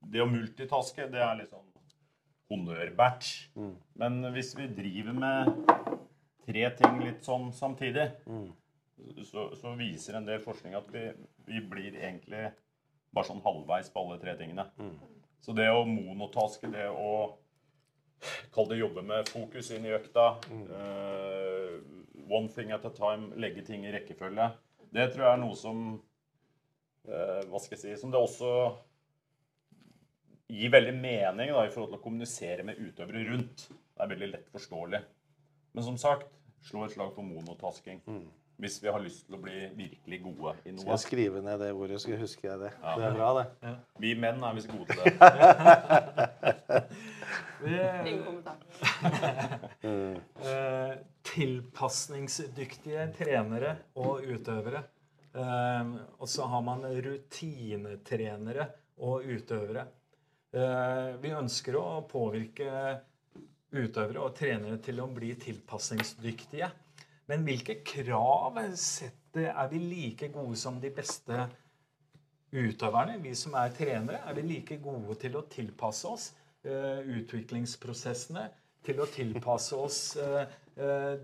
det å multitaske, det er litt sånn honnørbært. Mm. Men hvis vi driver med tre ting litt sånn samtidig, mm. så, så, viser en del forskning at vi, vi blir egentlig bare sånn halvveis på alle tre tingene. Mm. Så det å monotaske, det å Kall det jobbe med fokus inn i økta. Uh, one thing at a time. Legge ting i rekkefølge. Det tror jeg er noe som uh, Hva skal jeg si Som det også gir veldig mening da, i forhold til å kommunisere med utøvere rundt. Det er veldig lett forståelig. Men som sagt, slå et slag for monotasking. Mm. Hvis vi har lyst til å bli virkelig gode i noe. Skal jeg skrive ned det ordet, så husker jeg det. Ja. Det er bra, det. Ja. Vi menn er visst gode til det. Ingen kommentar. uh, tilpasningsdyktige trenere og utøvere. Uh, og så har man rutinetrenere og utøvere. Uh, vi ønsker å påvirke utøvere og trenere til å bli tilpasningsdyktige. Men hvilke krav setter Er vi like gode som de beste utøverne? Vi som er trenere, er vi like gode til å tilpasse oss uh, utviklingsprosessene? Til å tilpasse oss uh,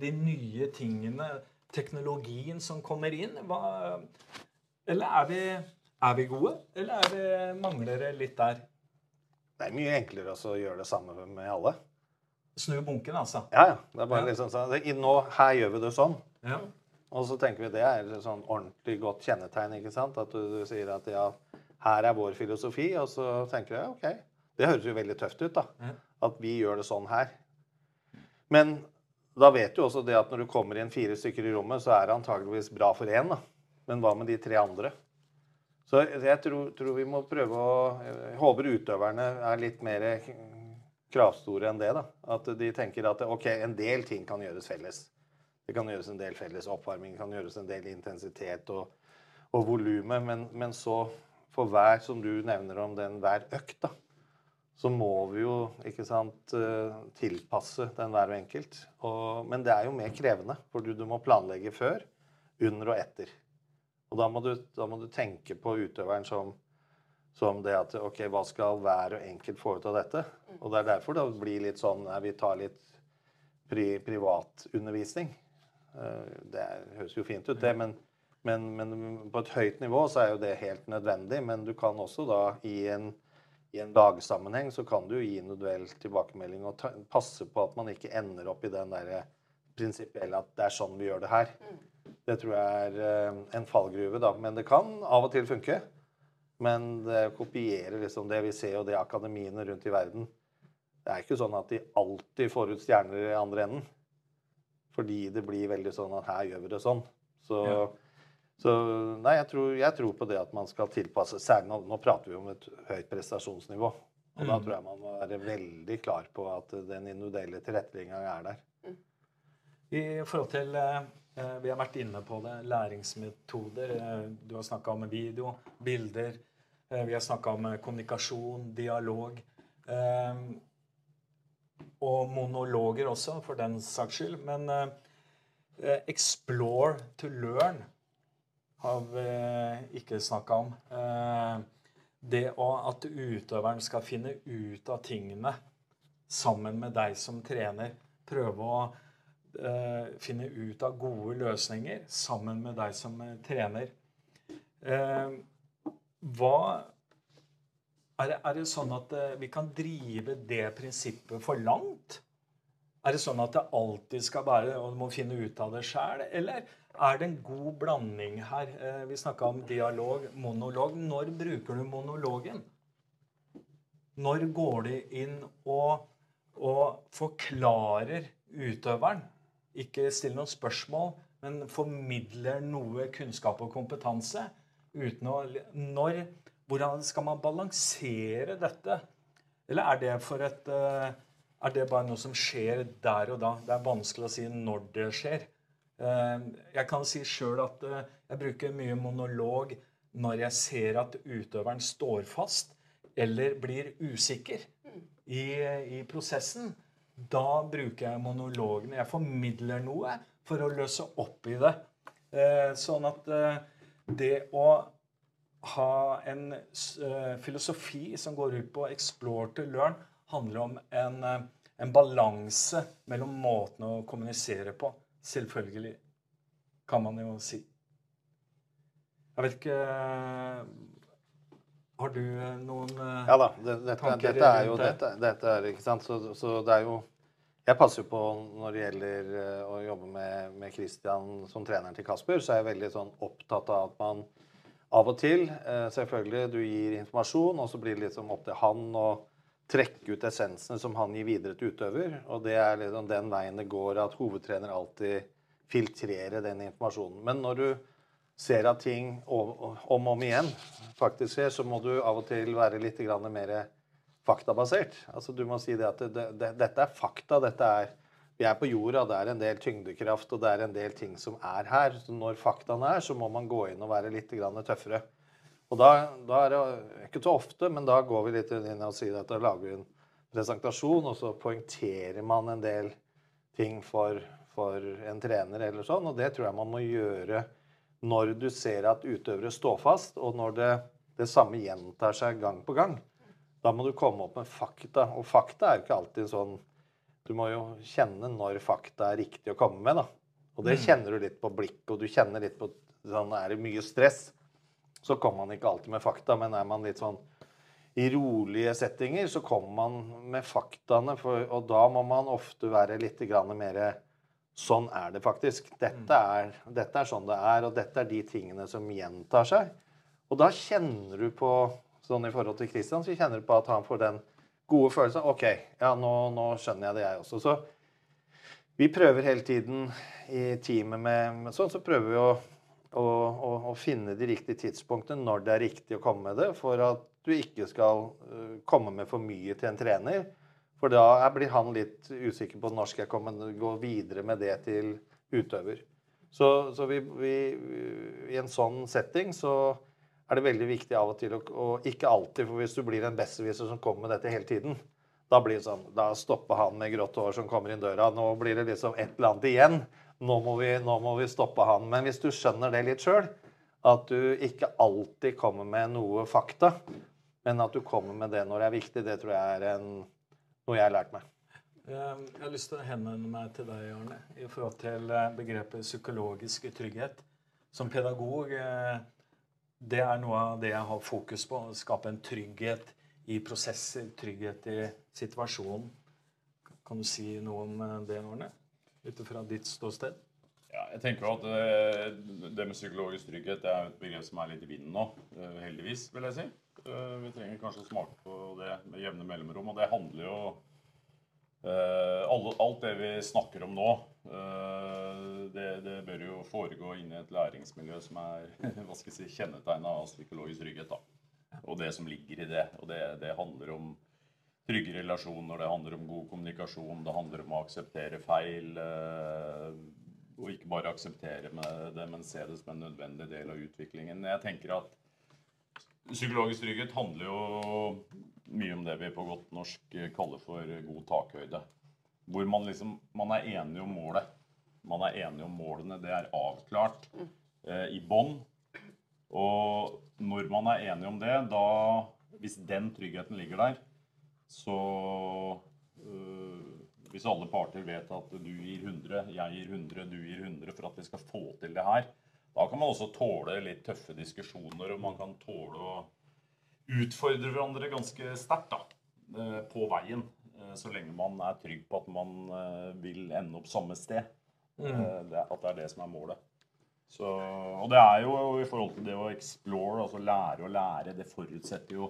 de nye tingene, teknologien som kommer inn? Hva, eller er vi, er vi, gode, eller er vi, mangler det litt der? Det er mye enklere å gjøre det samme med alle. Snu bunken, altså? Ja, ja. Det er bare ja. liksom sånn Nå, her gjør vi det sånn. Ja. Og så tenker vi det er et sånn ordentlig godt kjennetegn. ikke sant? At du, du, sier at ja, her er vår filosofi, og så tenker jeg OK. Det høres jo veldig tøft ut, da. Ja. At vi gjør det sånn her. Men da vet du også det at når du kommer inn fire stykker i rommet, så er det antageligvis bra for én, da. Men hva med de tre andre? Så jeg tror, tror vi må prøve å Jeg håper utøverne er litt mer kravstore enn det. da. At de tenker at ok, en del ting kan gjøres felles. Det kan gjøres en del felles oppvarming, det kan gjøres en del intensitet og, og volumet. Men, men, så for hver, som du nevner om den hver økt, da, så må vi jo ikke sant, eh, tilpasse den hver enkelt. Og, men det er jo mer krevende, for du, du må planlegge før, under og etter. Og da må, du, da må du tenke på utøveren som som det at ok, hva skal hver og enkelt få ut av dette? Og det er derfor det blir litt sånn vi tar litt pri, privatundervisning. Eh, det høres jo fint ut, det, men, men, men, på et høyt nivå så er jo det helt nødvendig. Men du kan også da i en, i en dagsammenheng så kan du gi individuell tilbakemelding og ta, passe på at man ikke ender opp i den der prinsipielle at det er sånn vi gjør det her. Det tror jeg er eh, en fallgruve, da. Men det kan av og til funke. Men det kopierer liksom det vi ser, og det akademiene rundt i verden Det er ikke sånn at de alltid får ut stjerner i andre enden. Fordi det blir veldig sånn at her gjør vi det sånn. Så, ja. Så nei, jeg tror, jeg tror på det at man skal tilpasse Særlig nå, nå prater vi om et høyt prestasjonsnivå. Og da tror jeg man må være veldig klar på at den individuelle tilrettelegginga er der. I forhold til eh, Vi har vært inne på det. Læringsmetoder. Eh, Du har snakka om video, bilder. eh, Vi har snakka om eh, kommunikasjon, dialog. eh, Og monologer også, for den saks skyld. Men eh, eh, explore to learn har vi ikke snakka om. Eh, Det at utøveren skal finne ut av tingene sammen med deg som trener. Prøve å eh, finne ut av gode løsninger sammen med deg som eh, trener. Eh, hva er det, er det sånn at eh, vi kan drive det prinsippet for langt? Er det sånn at det alltid skal være og du må finne ut av det sjæl, eller er det en god blanding her? Eh, vi snakka om dialog, monolog. Når bruker du monologen? Når går du inn og, og forklarer utøveren? Ikke stiller noen spørsmål, men formidler noe kunnskap og kompetanse. Uten å, når, hvordan skal man balansere dette? Eller er det, for et, eh, er det bare noe som skjer der og da? Det er vanskelig å si når det skjer. Eh, Jeg kan si sjøl at eh, jeg bruker mye monolog når jeg ser at utøveren står fast eller blir usikker i, i prosessen. Da bruker jeg monologene. Jeg formidler noe for å løse opp i det. Eh, Sånn at eh, det å ha en eh, filosofi som går ut på explore to learn, handler om en, en balanse mellom måtene å kommunisere på. Selvfølgelig, kan man jo si. Jeg vet ikke Har du eh, noen tanker Ja da. Det, dette, Tanker dette er jo dette, dette er, ikke sant? Så, så det er jo Jeg passer jo på når det gjelder eh, å jobbe med, med Christian som treneren til Kasper, så er jeg veldig sånn opptatt av at man av og til eh, Selvfølgelig, du gir informasjon, og så blir det liksom opp til han å trekke ut essensene som han gir videre til utøver. Og det er liksom den veien det går, at hovedtrener alltid filtrerer den informasjonen. Men når du ser at ting om og om igjen faktisk skjer, så må du av og til være litt mer faktabasert. Altså Du må si det at det, det, dette er fakta. dette er Vi er på jorda, det er en del tyngdekraft og det er en del ting som er her. Så når faktaene er, så må man gå inn og være litt tøffere. Og da, da er det ikke så ofte, men da går vi litt inn og sier at da lager vi en presentasjon, og så poengterer man en del ting for, for en trener eller sånn. Og det tror jeg man må gjøre når du ser at utøvere står fast, og når det, det samme gjentar seg gang på gang. Da må du komme opp med fakta. Og fakta er jo ikke alltid sånn Du må jo kjenne når fakta er riktig å komme med, da. Og det kjenner du litt på blikket, og du kjenner litt på sånn Er det mye stress, så kommer man ikke alltid med fakta, men er man litt sånn i rolige settinger, så kommer man med faktaene, for, og da må man ofte være litt mer Sånn er det faktisk. Dette er, dette er sånn det er, og dette er de tingene som gjentar seg. Og da kjenner du på sånn i forhold til Christian, så kjenner du på at han får den gode følelsen. OK, ja, nå, nå skjønner jeg det, jeg også. Så vi prøver hele tiden i teamet med, sånn, så prøver vi å, å, å, å finne de riktige tidspunktene når det er riktig å komme med det, for at du ikke skal øh, komme med for mye til en trener. For da blir han litt usikker på når skal jeg komme, gå videre med det til utøver. Så, så vi, vi, i en sånn setting så er det veldig viktig av og til, å- og ikke alltid, for hvis du blir en besserwisser som kommer med dette hele tiden, da blir det sånn, da stopper han med grått hår som kommer inn døra. Nå blir det liksom et eller annet igjen. Nå må vi, nå må vi stoppe han. Men hvis du skjønner det litt sjøl, at du ikke alltid kommer med noe fakta, men at du kommer med det når det er viktig, det tror jeg er en, noe jeg har lært meg. Eh, Jeg har lyst til å henvende meg til deg, Arne, i forhold til eh, begrepet psykologisk trygghet. Som pedagog eh, det er noe av det jeg har fokus på. Å skape en trygghet i prosesser, trygghet i situasjonen. Kan du si noe om eh, det, Arne? Ut fra ditt ståsted? Ja, jeg tenker at det, det med psykologisk trygghet det er et begrep som er litt i vinden nå. Heldigvis, vil jeg si. Eh, Vi trenger kanskje å smake på det med jevne mellomrom. Og det handler jo Eh, alt det vi snakker om nå, eh, det, det bør jo foregå inn i et læringsmiljø som er hva skal jeg si, kjennetegna av psykologisk trygghet. da. Og det som ligger i det. Og det, det handler om trygge relasjoner, det handler om god kommunikasjon, det handler om å akseptere feil. Og ikke bare akseptere det, men se det som en nødvendig del av utviklingen. Jeg tenker at Psykologisk trygghet handler jo mye om det vi på godt norsk kaller for god takhøyde. Hvor man liksom man er enig om målet. Man er enig om målene. Det er avklart eh, i bånn. Og når man er enig om det, da Hvis den tryggheten ligger der, så øh, Hvis alle parter vet at du gir 100, jeg gir 100, du gir 100 for at vi skal få til det her, da kan man også tåle litt tøffe diskusjoner, og man kan tåle å utfordre hverandre ganske sterkt da, eh, på veien. eh, Så lenge man er trygg på at man eh, vil ende opp samme sted. Mm. det, At det er det som er målet. Så, og det er jo i forhold til det å explore, altså lære å lære, det forutsetter jo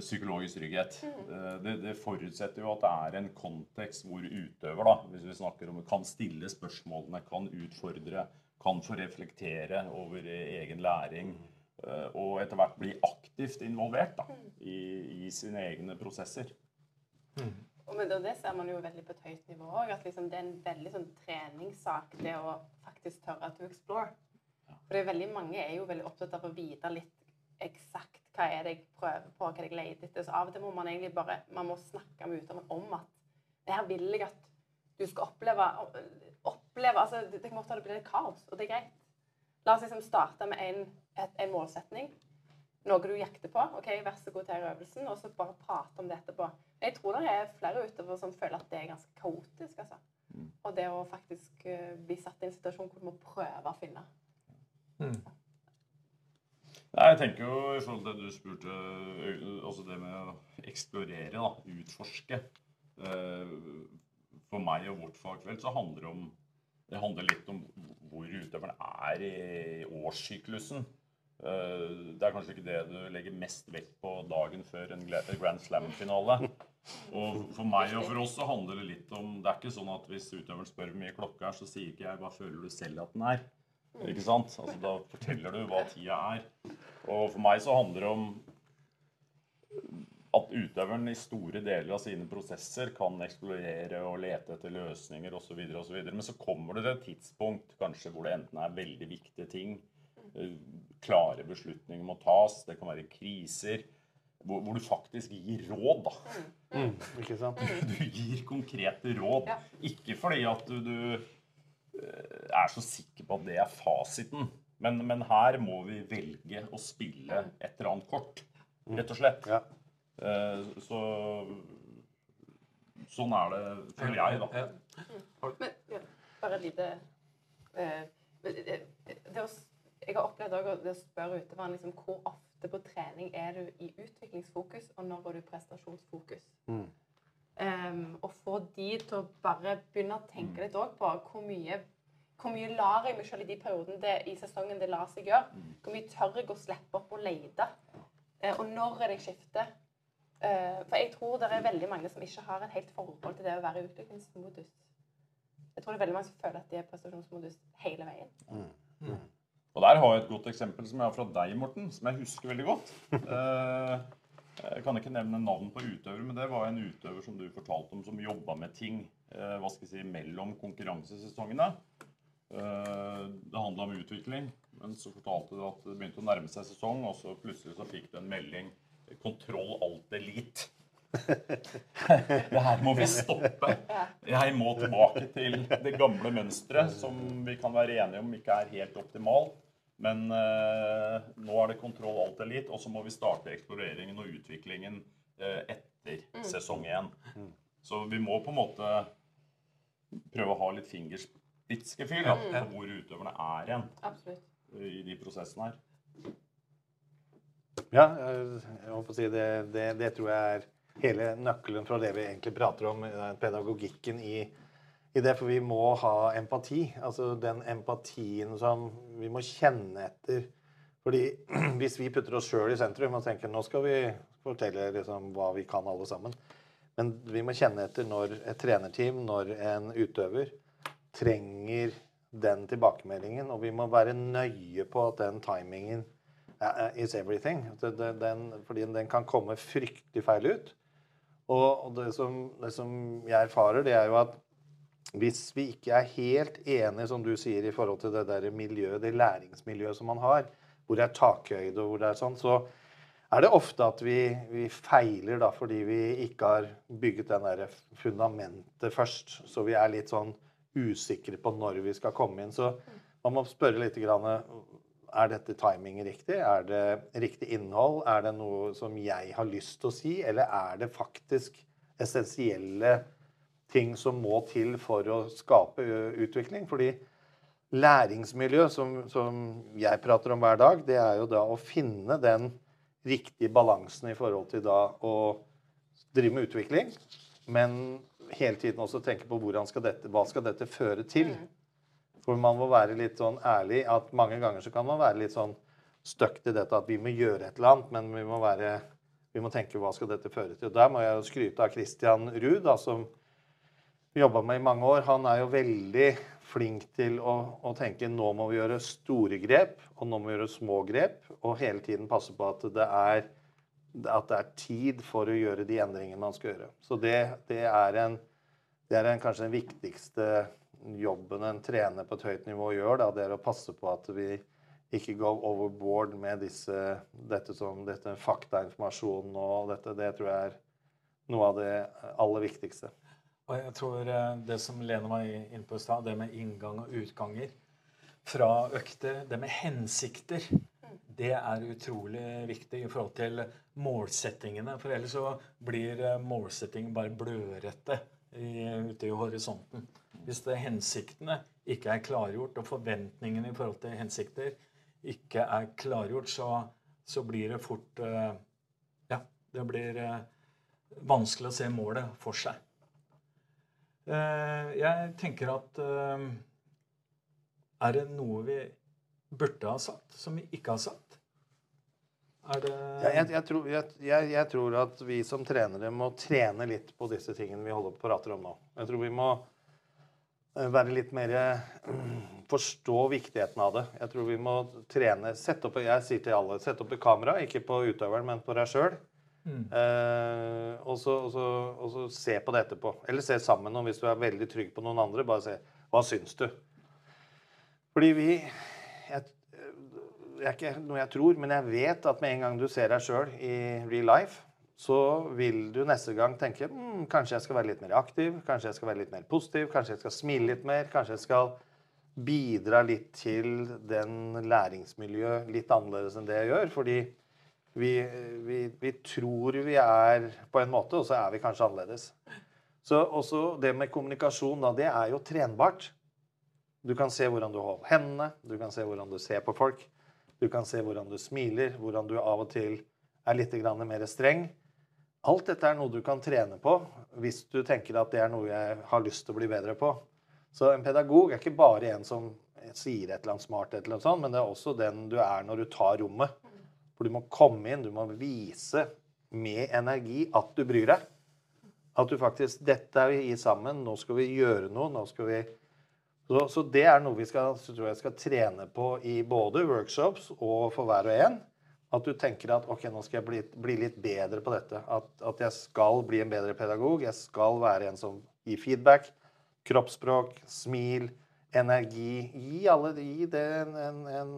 psykologisk trygghet. Eh, Det, det forutsetter jo at det er en kontekst hvor utøver, da, hvis vi snakker om kan stille spørsmålene, kan utfordre, kan få reflektere over eh, egen læring. eh, Og etter hvert bli aktivt involvert da, i, i sine egne prosesser. Og med det, det ser man jo veldig på et høyt nivå òg. At liksom det er en veldig sånn treningssak, det å faktisk tørre to explore. For det er veldig mange er jo veldig opptatt av å vite litt eksakt hva er det jeg prøver på, hva er det jeg leter etter. Så av og til må man egentlig bare man må snakke med utøveren om at det her vil jeg at du skal oppleve. Oppleve altså Det det kommer ofte til å bli litt kaos, og det er greit. La oss liksom starte med en, et, en målsetning noe du jakter på. ok, Vær så god til øvelsen, og så bare prate om det etterpå. Jeg tror det er flere utover som føler at det er ganske kaotisk. altså. Og det å faktisk uh, bli satt i en situasjon hvor du må prøve å finne. Nei, jeg tenker jo i forhold til det du spurte, altså det med å eksplorere, da, utforske. Eh, For meg og vårt fagfelt så handler det om det handler litt om hvor utøveren er i årssyklusen. Eh, Det er kanskje ikke det du legger mest vekt på dagen før en Grand Slam-finale. Og for meg og for oss så handler det litt om Det er ikke sånn at hvis utøveren spør hvor mye klokka er, så sier ikke jeg hva føler du selv at den er. Ikke sant? Altså, da forteller du hva tida er. Og for meg så handler det om at utøveren i store deler av sine prosesser kan eksplorere og lete etter løsninger osv. Men så kommer det til et tidspunkt kanskje hvor det enten er veldig viktige ting, eh, klare beslutninger må tas, det kan være kriser, hvor, hvor du faktisk gir råd. da. Ikke sant? Du gir konkrete råd. Ja. Ikke fordi at du, du eh, er så sikker på at det er fasiten. Men, men her må vi velge å spille et eller annet kort, rett og slett. Ja. Eh, Så sånn er det, føler jeg, da. Men ja, bare et lite eh, å, Jeg har opplevd det å spørre utøveren liksom, hvor ofte på trening er du i utviklingsfokus, og når er du i prestasjonsfokus. Mm. Um, og få de til å bare begynne å tenke litt òg på hvor mye hvor mye lar jeg meg selv i de periodene det, i sesongen det lar seg gjøre? Hvor mye tør jeg å slippe opp og lete? Eh, og når er det jeg skifter? Eh, for jeg tror det er veldig mange som ikke har et helt forhold til det å være i utviklingsmodus. Jeg tror det er veldig mange som føler at de er i prestasjonsmodus hele veien. Og der har jeg et godt eksempel som jeg har fra deg, Morten, som jeg husker veldig godt. Eh, Jeg kan ikke nevne navn på utøvere, men det var en utøver som du fortalte om, som jobba med ting eh, hva skal jeg si, mellom konkurransesesongene. Eh, Det handla om utvikling, men så fortalte du at det begynte å nærme seg sesong, og så plutselig så fikk du en melding Kontroll alt elite. Det her må vi stoppe. Jeg må tilbake til det gamle mønsteret, som vi kan være enige om ikke er helt optimalt. Men eh, nå er det kontroll alt elite, og så må vi starte eksploreringen og utviklingen eh, etter sesong én. Så vi må på en måte prøve å ha litt fingerspitzgefühl da, på hvor utøverne er igjen Absolutt. i de prosessene her. Ja, jeg må få si det, det, det tror jeg er hele nøkkelen fra det vi egentlig prater om, eh, pedagogikken i, i det. For vi må ha empati. Altså den empatien som vi må kjenne etter. Fordi hvis vi putter oss sjøl i sentrum og tenker nå skal vi fortelle liksom hva vi kan alle sammen, Men vi må kjenne etter når et trenerteam, når en utøver trenger den tilbakemeldingen. Og vi må være nøye på at den timingen is everything. Den, fordi den kan komme fryktelig feil ut. Og, det, som, det som jeg erfarer, det er jo at hvis vi ikke er helt enige, som du sier, i forhold til det der miljøet, det læringsmiljøet som man har, hvor det er takhøyde og hvor det er sånn, så er det ofte at vi, vi feiler da, fordi vi ikke har bygget den der fundamentet først. Så vi er litt sånn usikre på når vi skal komme inn. Så man må spørre litt grann, er dette timing riktig? Er det riktig innhold? Er det noe som jeg har lyst til å si? Eller er det faktisk essensielle ting som må til for å skape utvikling? Fordi læringsmiljø, som, som jeg prater om hver dag, det er jo da å finne den riktige balansen i forhold til da å drive med utvikling, men hele tiden også tenke på skal dette, hva skal dette føre til. Mm. For man må være litt sånn ærlig at mange ganger så kan man være litt sånn stuck til dette at vi må gjøre et eller annet, men vi må, være, vi må tenke hva skal dette føre til. Og Der må jeg jo skryte av Christian Ruud, da, som jobba med i mange år. Han er jo veldig flink til å, å, tenke nå må vi gjøre store grep, og nå må vi gjøre små grep. Og hele tiden passe på at det er, at det er tid for å gjøre de endringene man skal gjøre. Så det, det er, en, det er en, kanskje den viktigste jobben en trener på et høyt nivå gjør. Da, det er å passe på at vi ikke går overboard med disse, dette som dette faktainformasjonen og dette. Det tror jeg er noe av det aller viktigste. Og jeg tror eh, det som Lene var inn på i stad, det med inngang og utganger fra økter, det med hensikter, det er utrolig viktig i forhold til målsettingene. For ellers så blir eh, målsettingen bare blødrette ute i horisonten. Hvis hensiktene ikke er klargjort, og forventningene i forhold til hensikter ikke er klargjort, så, så blir det fort eh, Ja, det blir vanskelig å se målet for seg. Eh, jeg tenker at eh, Er det noe vi burde ha sagt, som vi ikke har sagt? Er det ja, jeg, jeg, tror, jeg, jeg, tror, at vi som trenere må trene litt på disse tingene vi holder på prater om nå. Jeg tror vi må eh, være litt mer Forstå viktigheten av det. Jeg tror vi må trene sette opp, Jeg sier til alle sett opp et kamera, ikke på utøveren, men på deg sjøl. Mm. Eh, og, så, se på det etterpå. Eller se sammen. Og hvis du er veldig trygg på noen andre, bare se hva syns du. Fordi vi Det er ikke noe jeg tror, men jeg vet at med en gang du ser deg sjøl i real life, så vil du neste gang tenke mm, kanskje jeg skal være litt mer aktiv, kanskje jeg skal være litt mer positiv, kanskje jeg skal smile litt mer, kanskje jeg skal bidra litt til den læringsmiljøet litt annerledes enn det jeg gjør. fordi vi, vi, vi, tror vi er på en måte, og så er vi kanskje annerledes. Så også det med kommunikasjon, da, det er jo trenbart. Du kan se hvordan du holder hendene, du kan se hvordan du ser på folk. Du kan se hvordan du smiler, hvordan du av og til er litt mer streng. Alt dette er noe du kan trene på hvis du tenker at det er noe jeg har lyst til å bli bedre på. Så en pedagog er ikke bare en som sier et eller annet smart, et eller annet sånt, men det er også den du er når du tar rommet. For du må komme inn, du må vise med energi at du bryr deg. At du faktisk Dette er vi i sammen. Nå skal vi gjøre noe. Nå skal vi så, så det er noe vi skal, tror jeg skal trene på i både workshops og for hver og en. At du tenker at ok, nå skal jeg bli, bli litt bedre på dette. At, at, jeg skal bli en bedre pedagog. Jeg skal være en som gir feedback. Kroppsspråk, smil, energi. Gi alle gi det en, en, en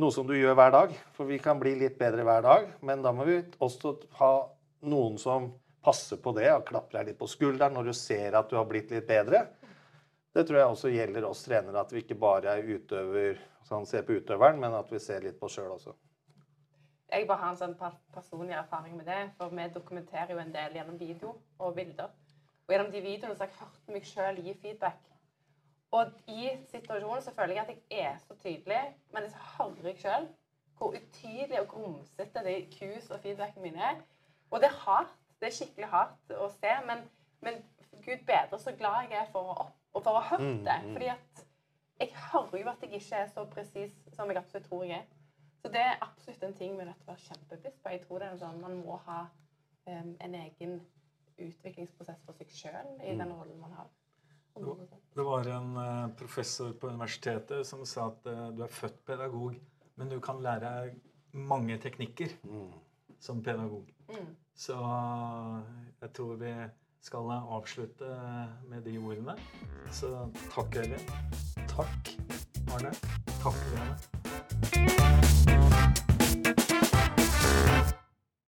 noe som du gjør hver dag. For vi kan bli litt bedre hver dag. Men da må vi også ha noen som passer på det og klapper deg litt på skulderen når du ser at du har blitt litt bedre. Det tror jeg også gjelder oss trenere, at vi ikke bare er utøver, sånn ser på utøveren, men at vi ser litt på oss sjøl også. Jeg bare har en sånn personlig erfaring med det, for vi dokumenterer jo en del gjennom video og bilder. Og gjennom de videoene så har jeg hørt meg sjøl gi feedback og i situasjonen så føler jeg at jeg er så tydelig, men så hører jeg sjøl hvor utydelig og grumsete de kus og feedbackene mine er. Og det er hardt. Det er skikkelig hardt å se, men, men gud bedre så glad jeg er for å, og for å ha hørt mm, det. Mm. Fordi at jeg hører jo at jeg ikke er så presis som jeg absolutt tror jeg er. Så det er absolutt en ting vi er nødt til å være kjempebevisst på. Jeg tror det er sånn man må ha um, en egen utviklingsprosess for seg sjøl i den rollen man har. Det var en eh, professor på universitetet som sa at eh, du er født pedagog, men du kan lære mange teknikker som pedagog. Så jeg tror vi skal jeg avslutte med de ordene. Så takk, Elin. Takk, Arne. Takk, Lene.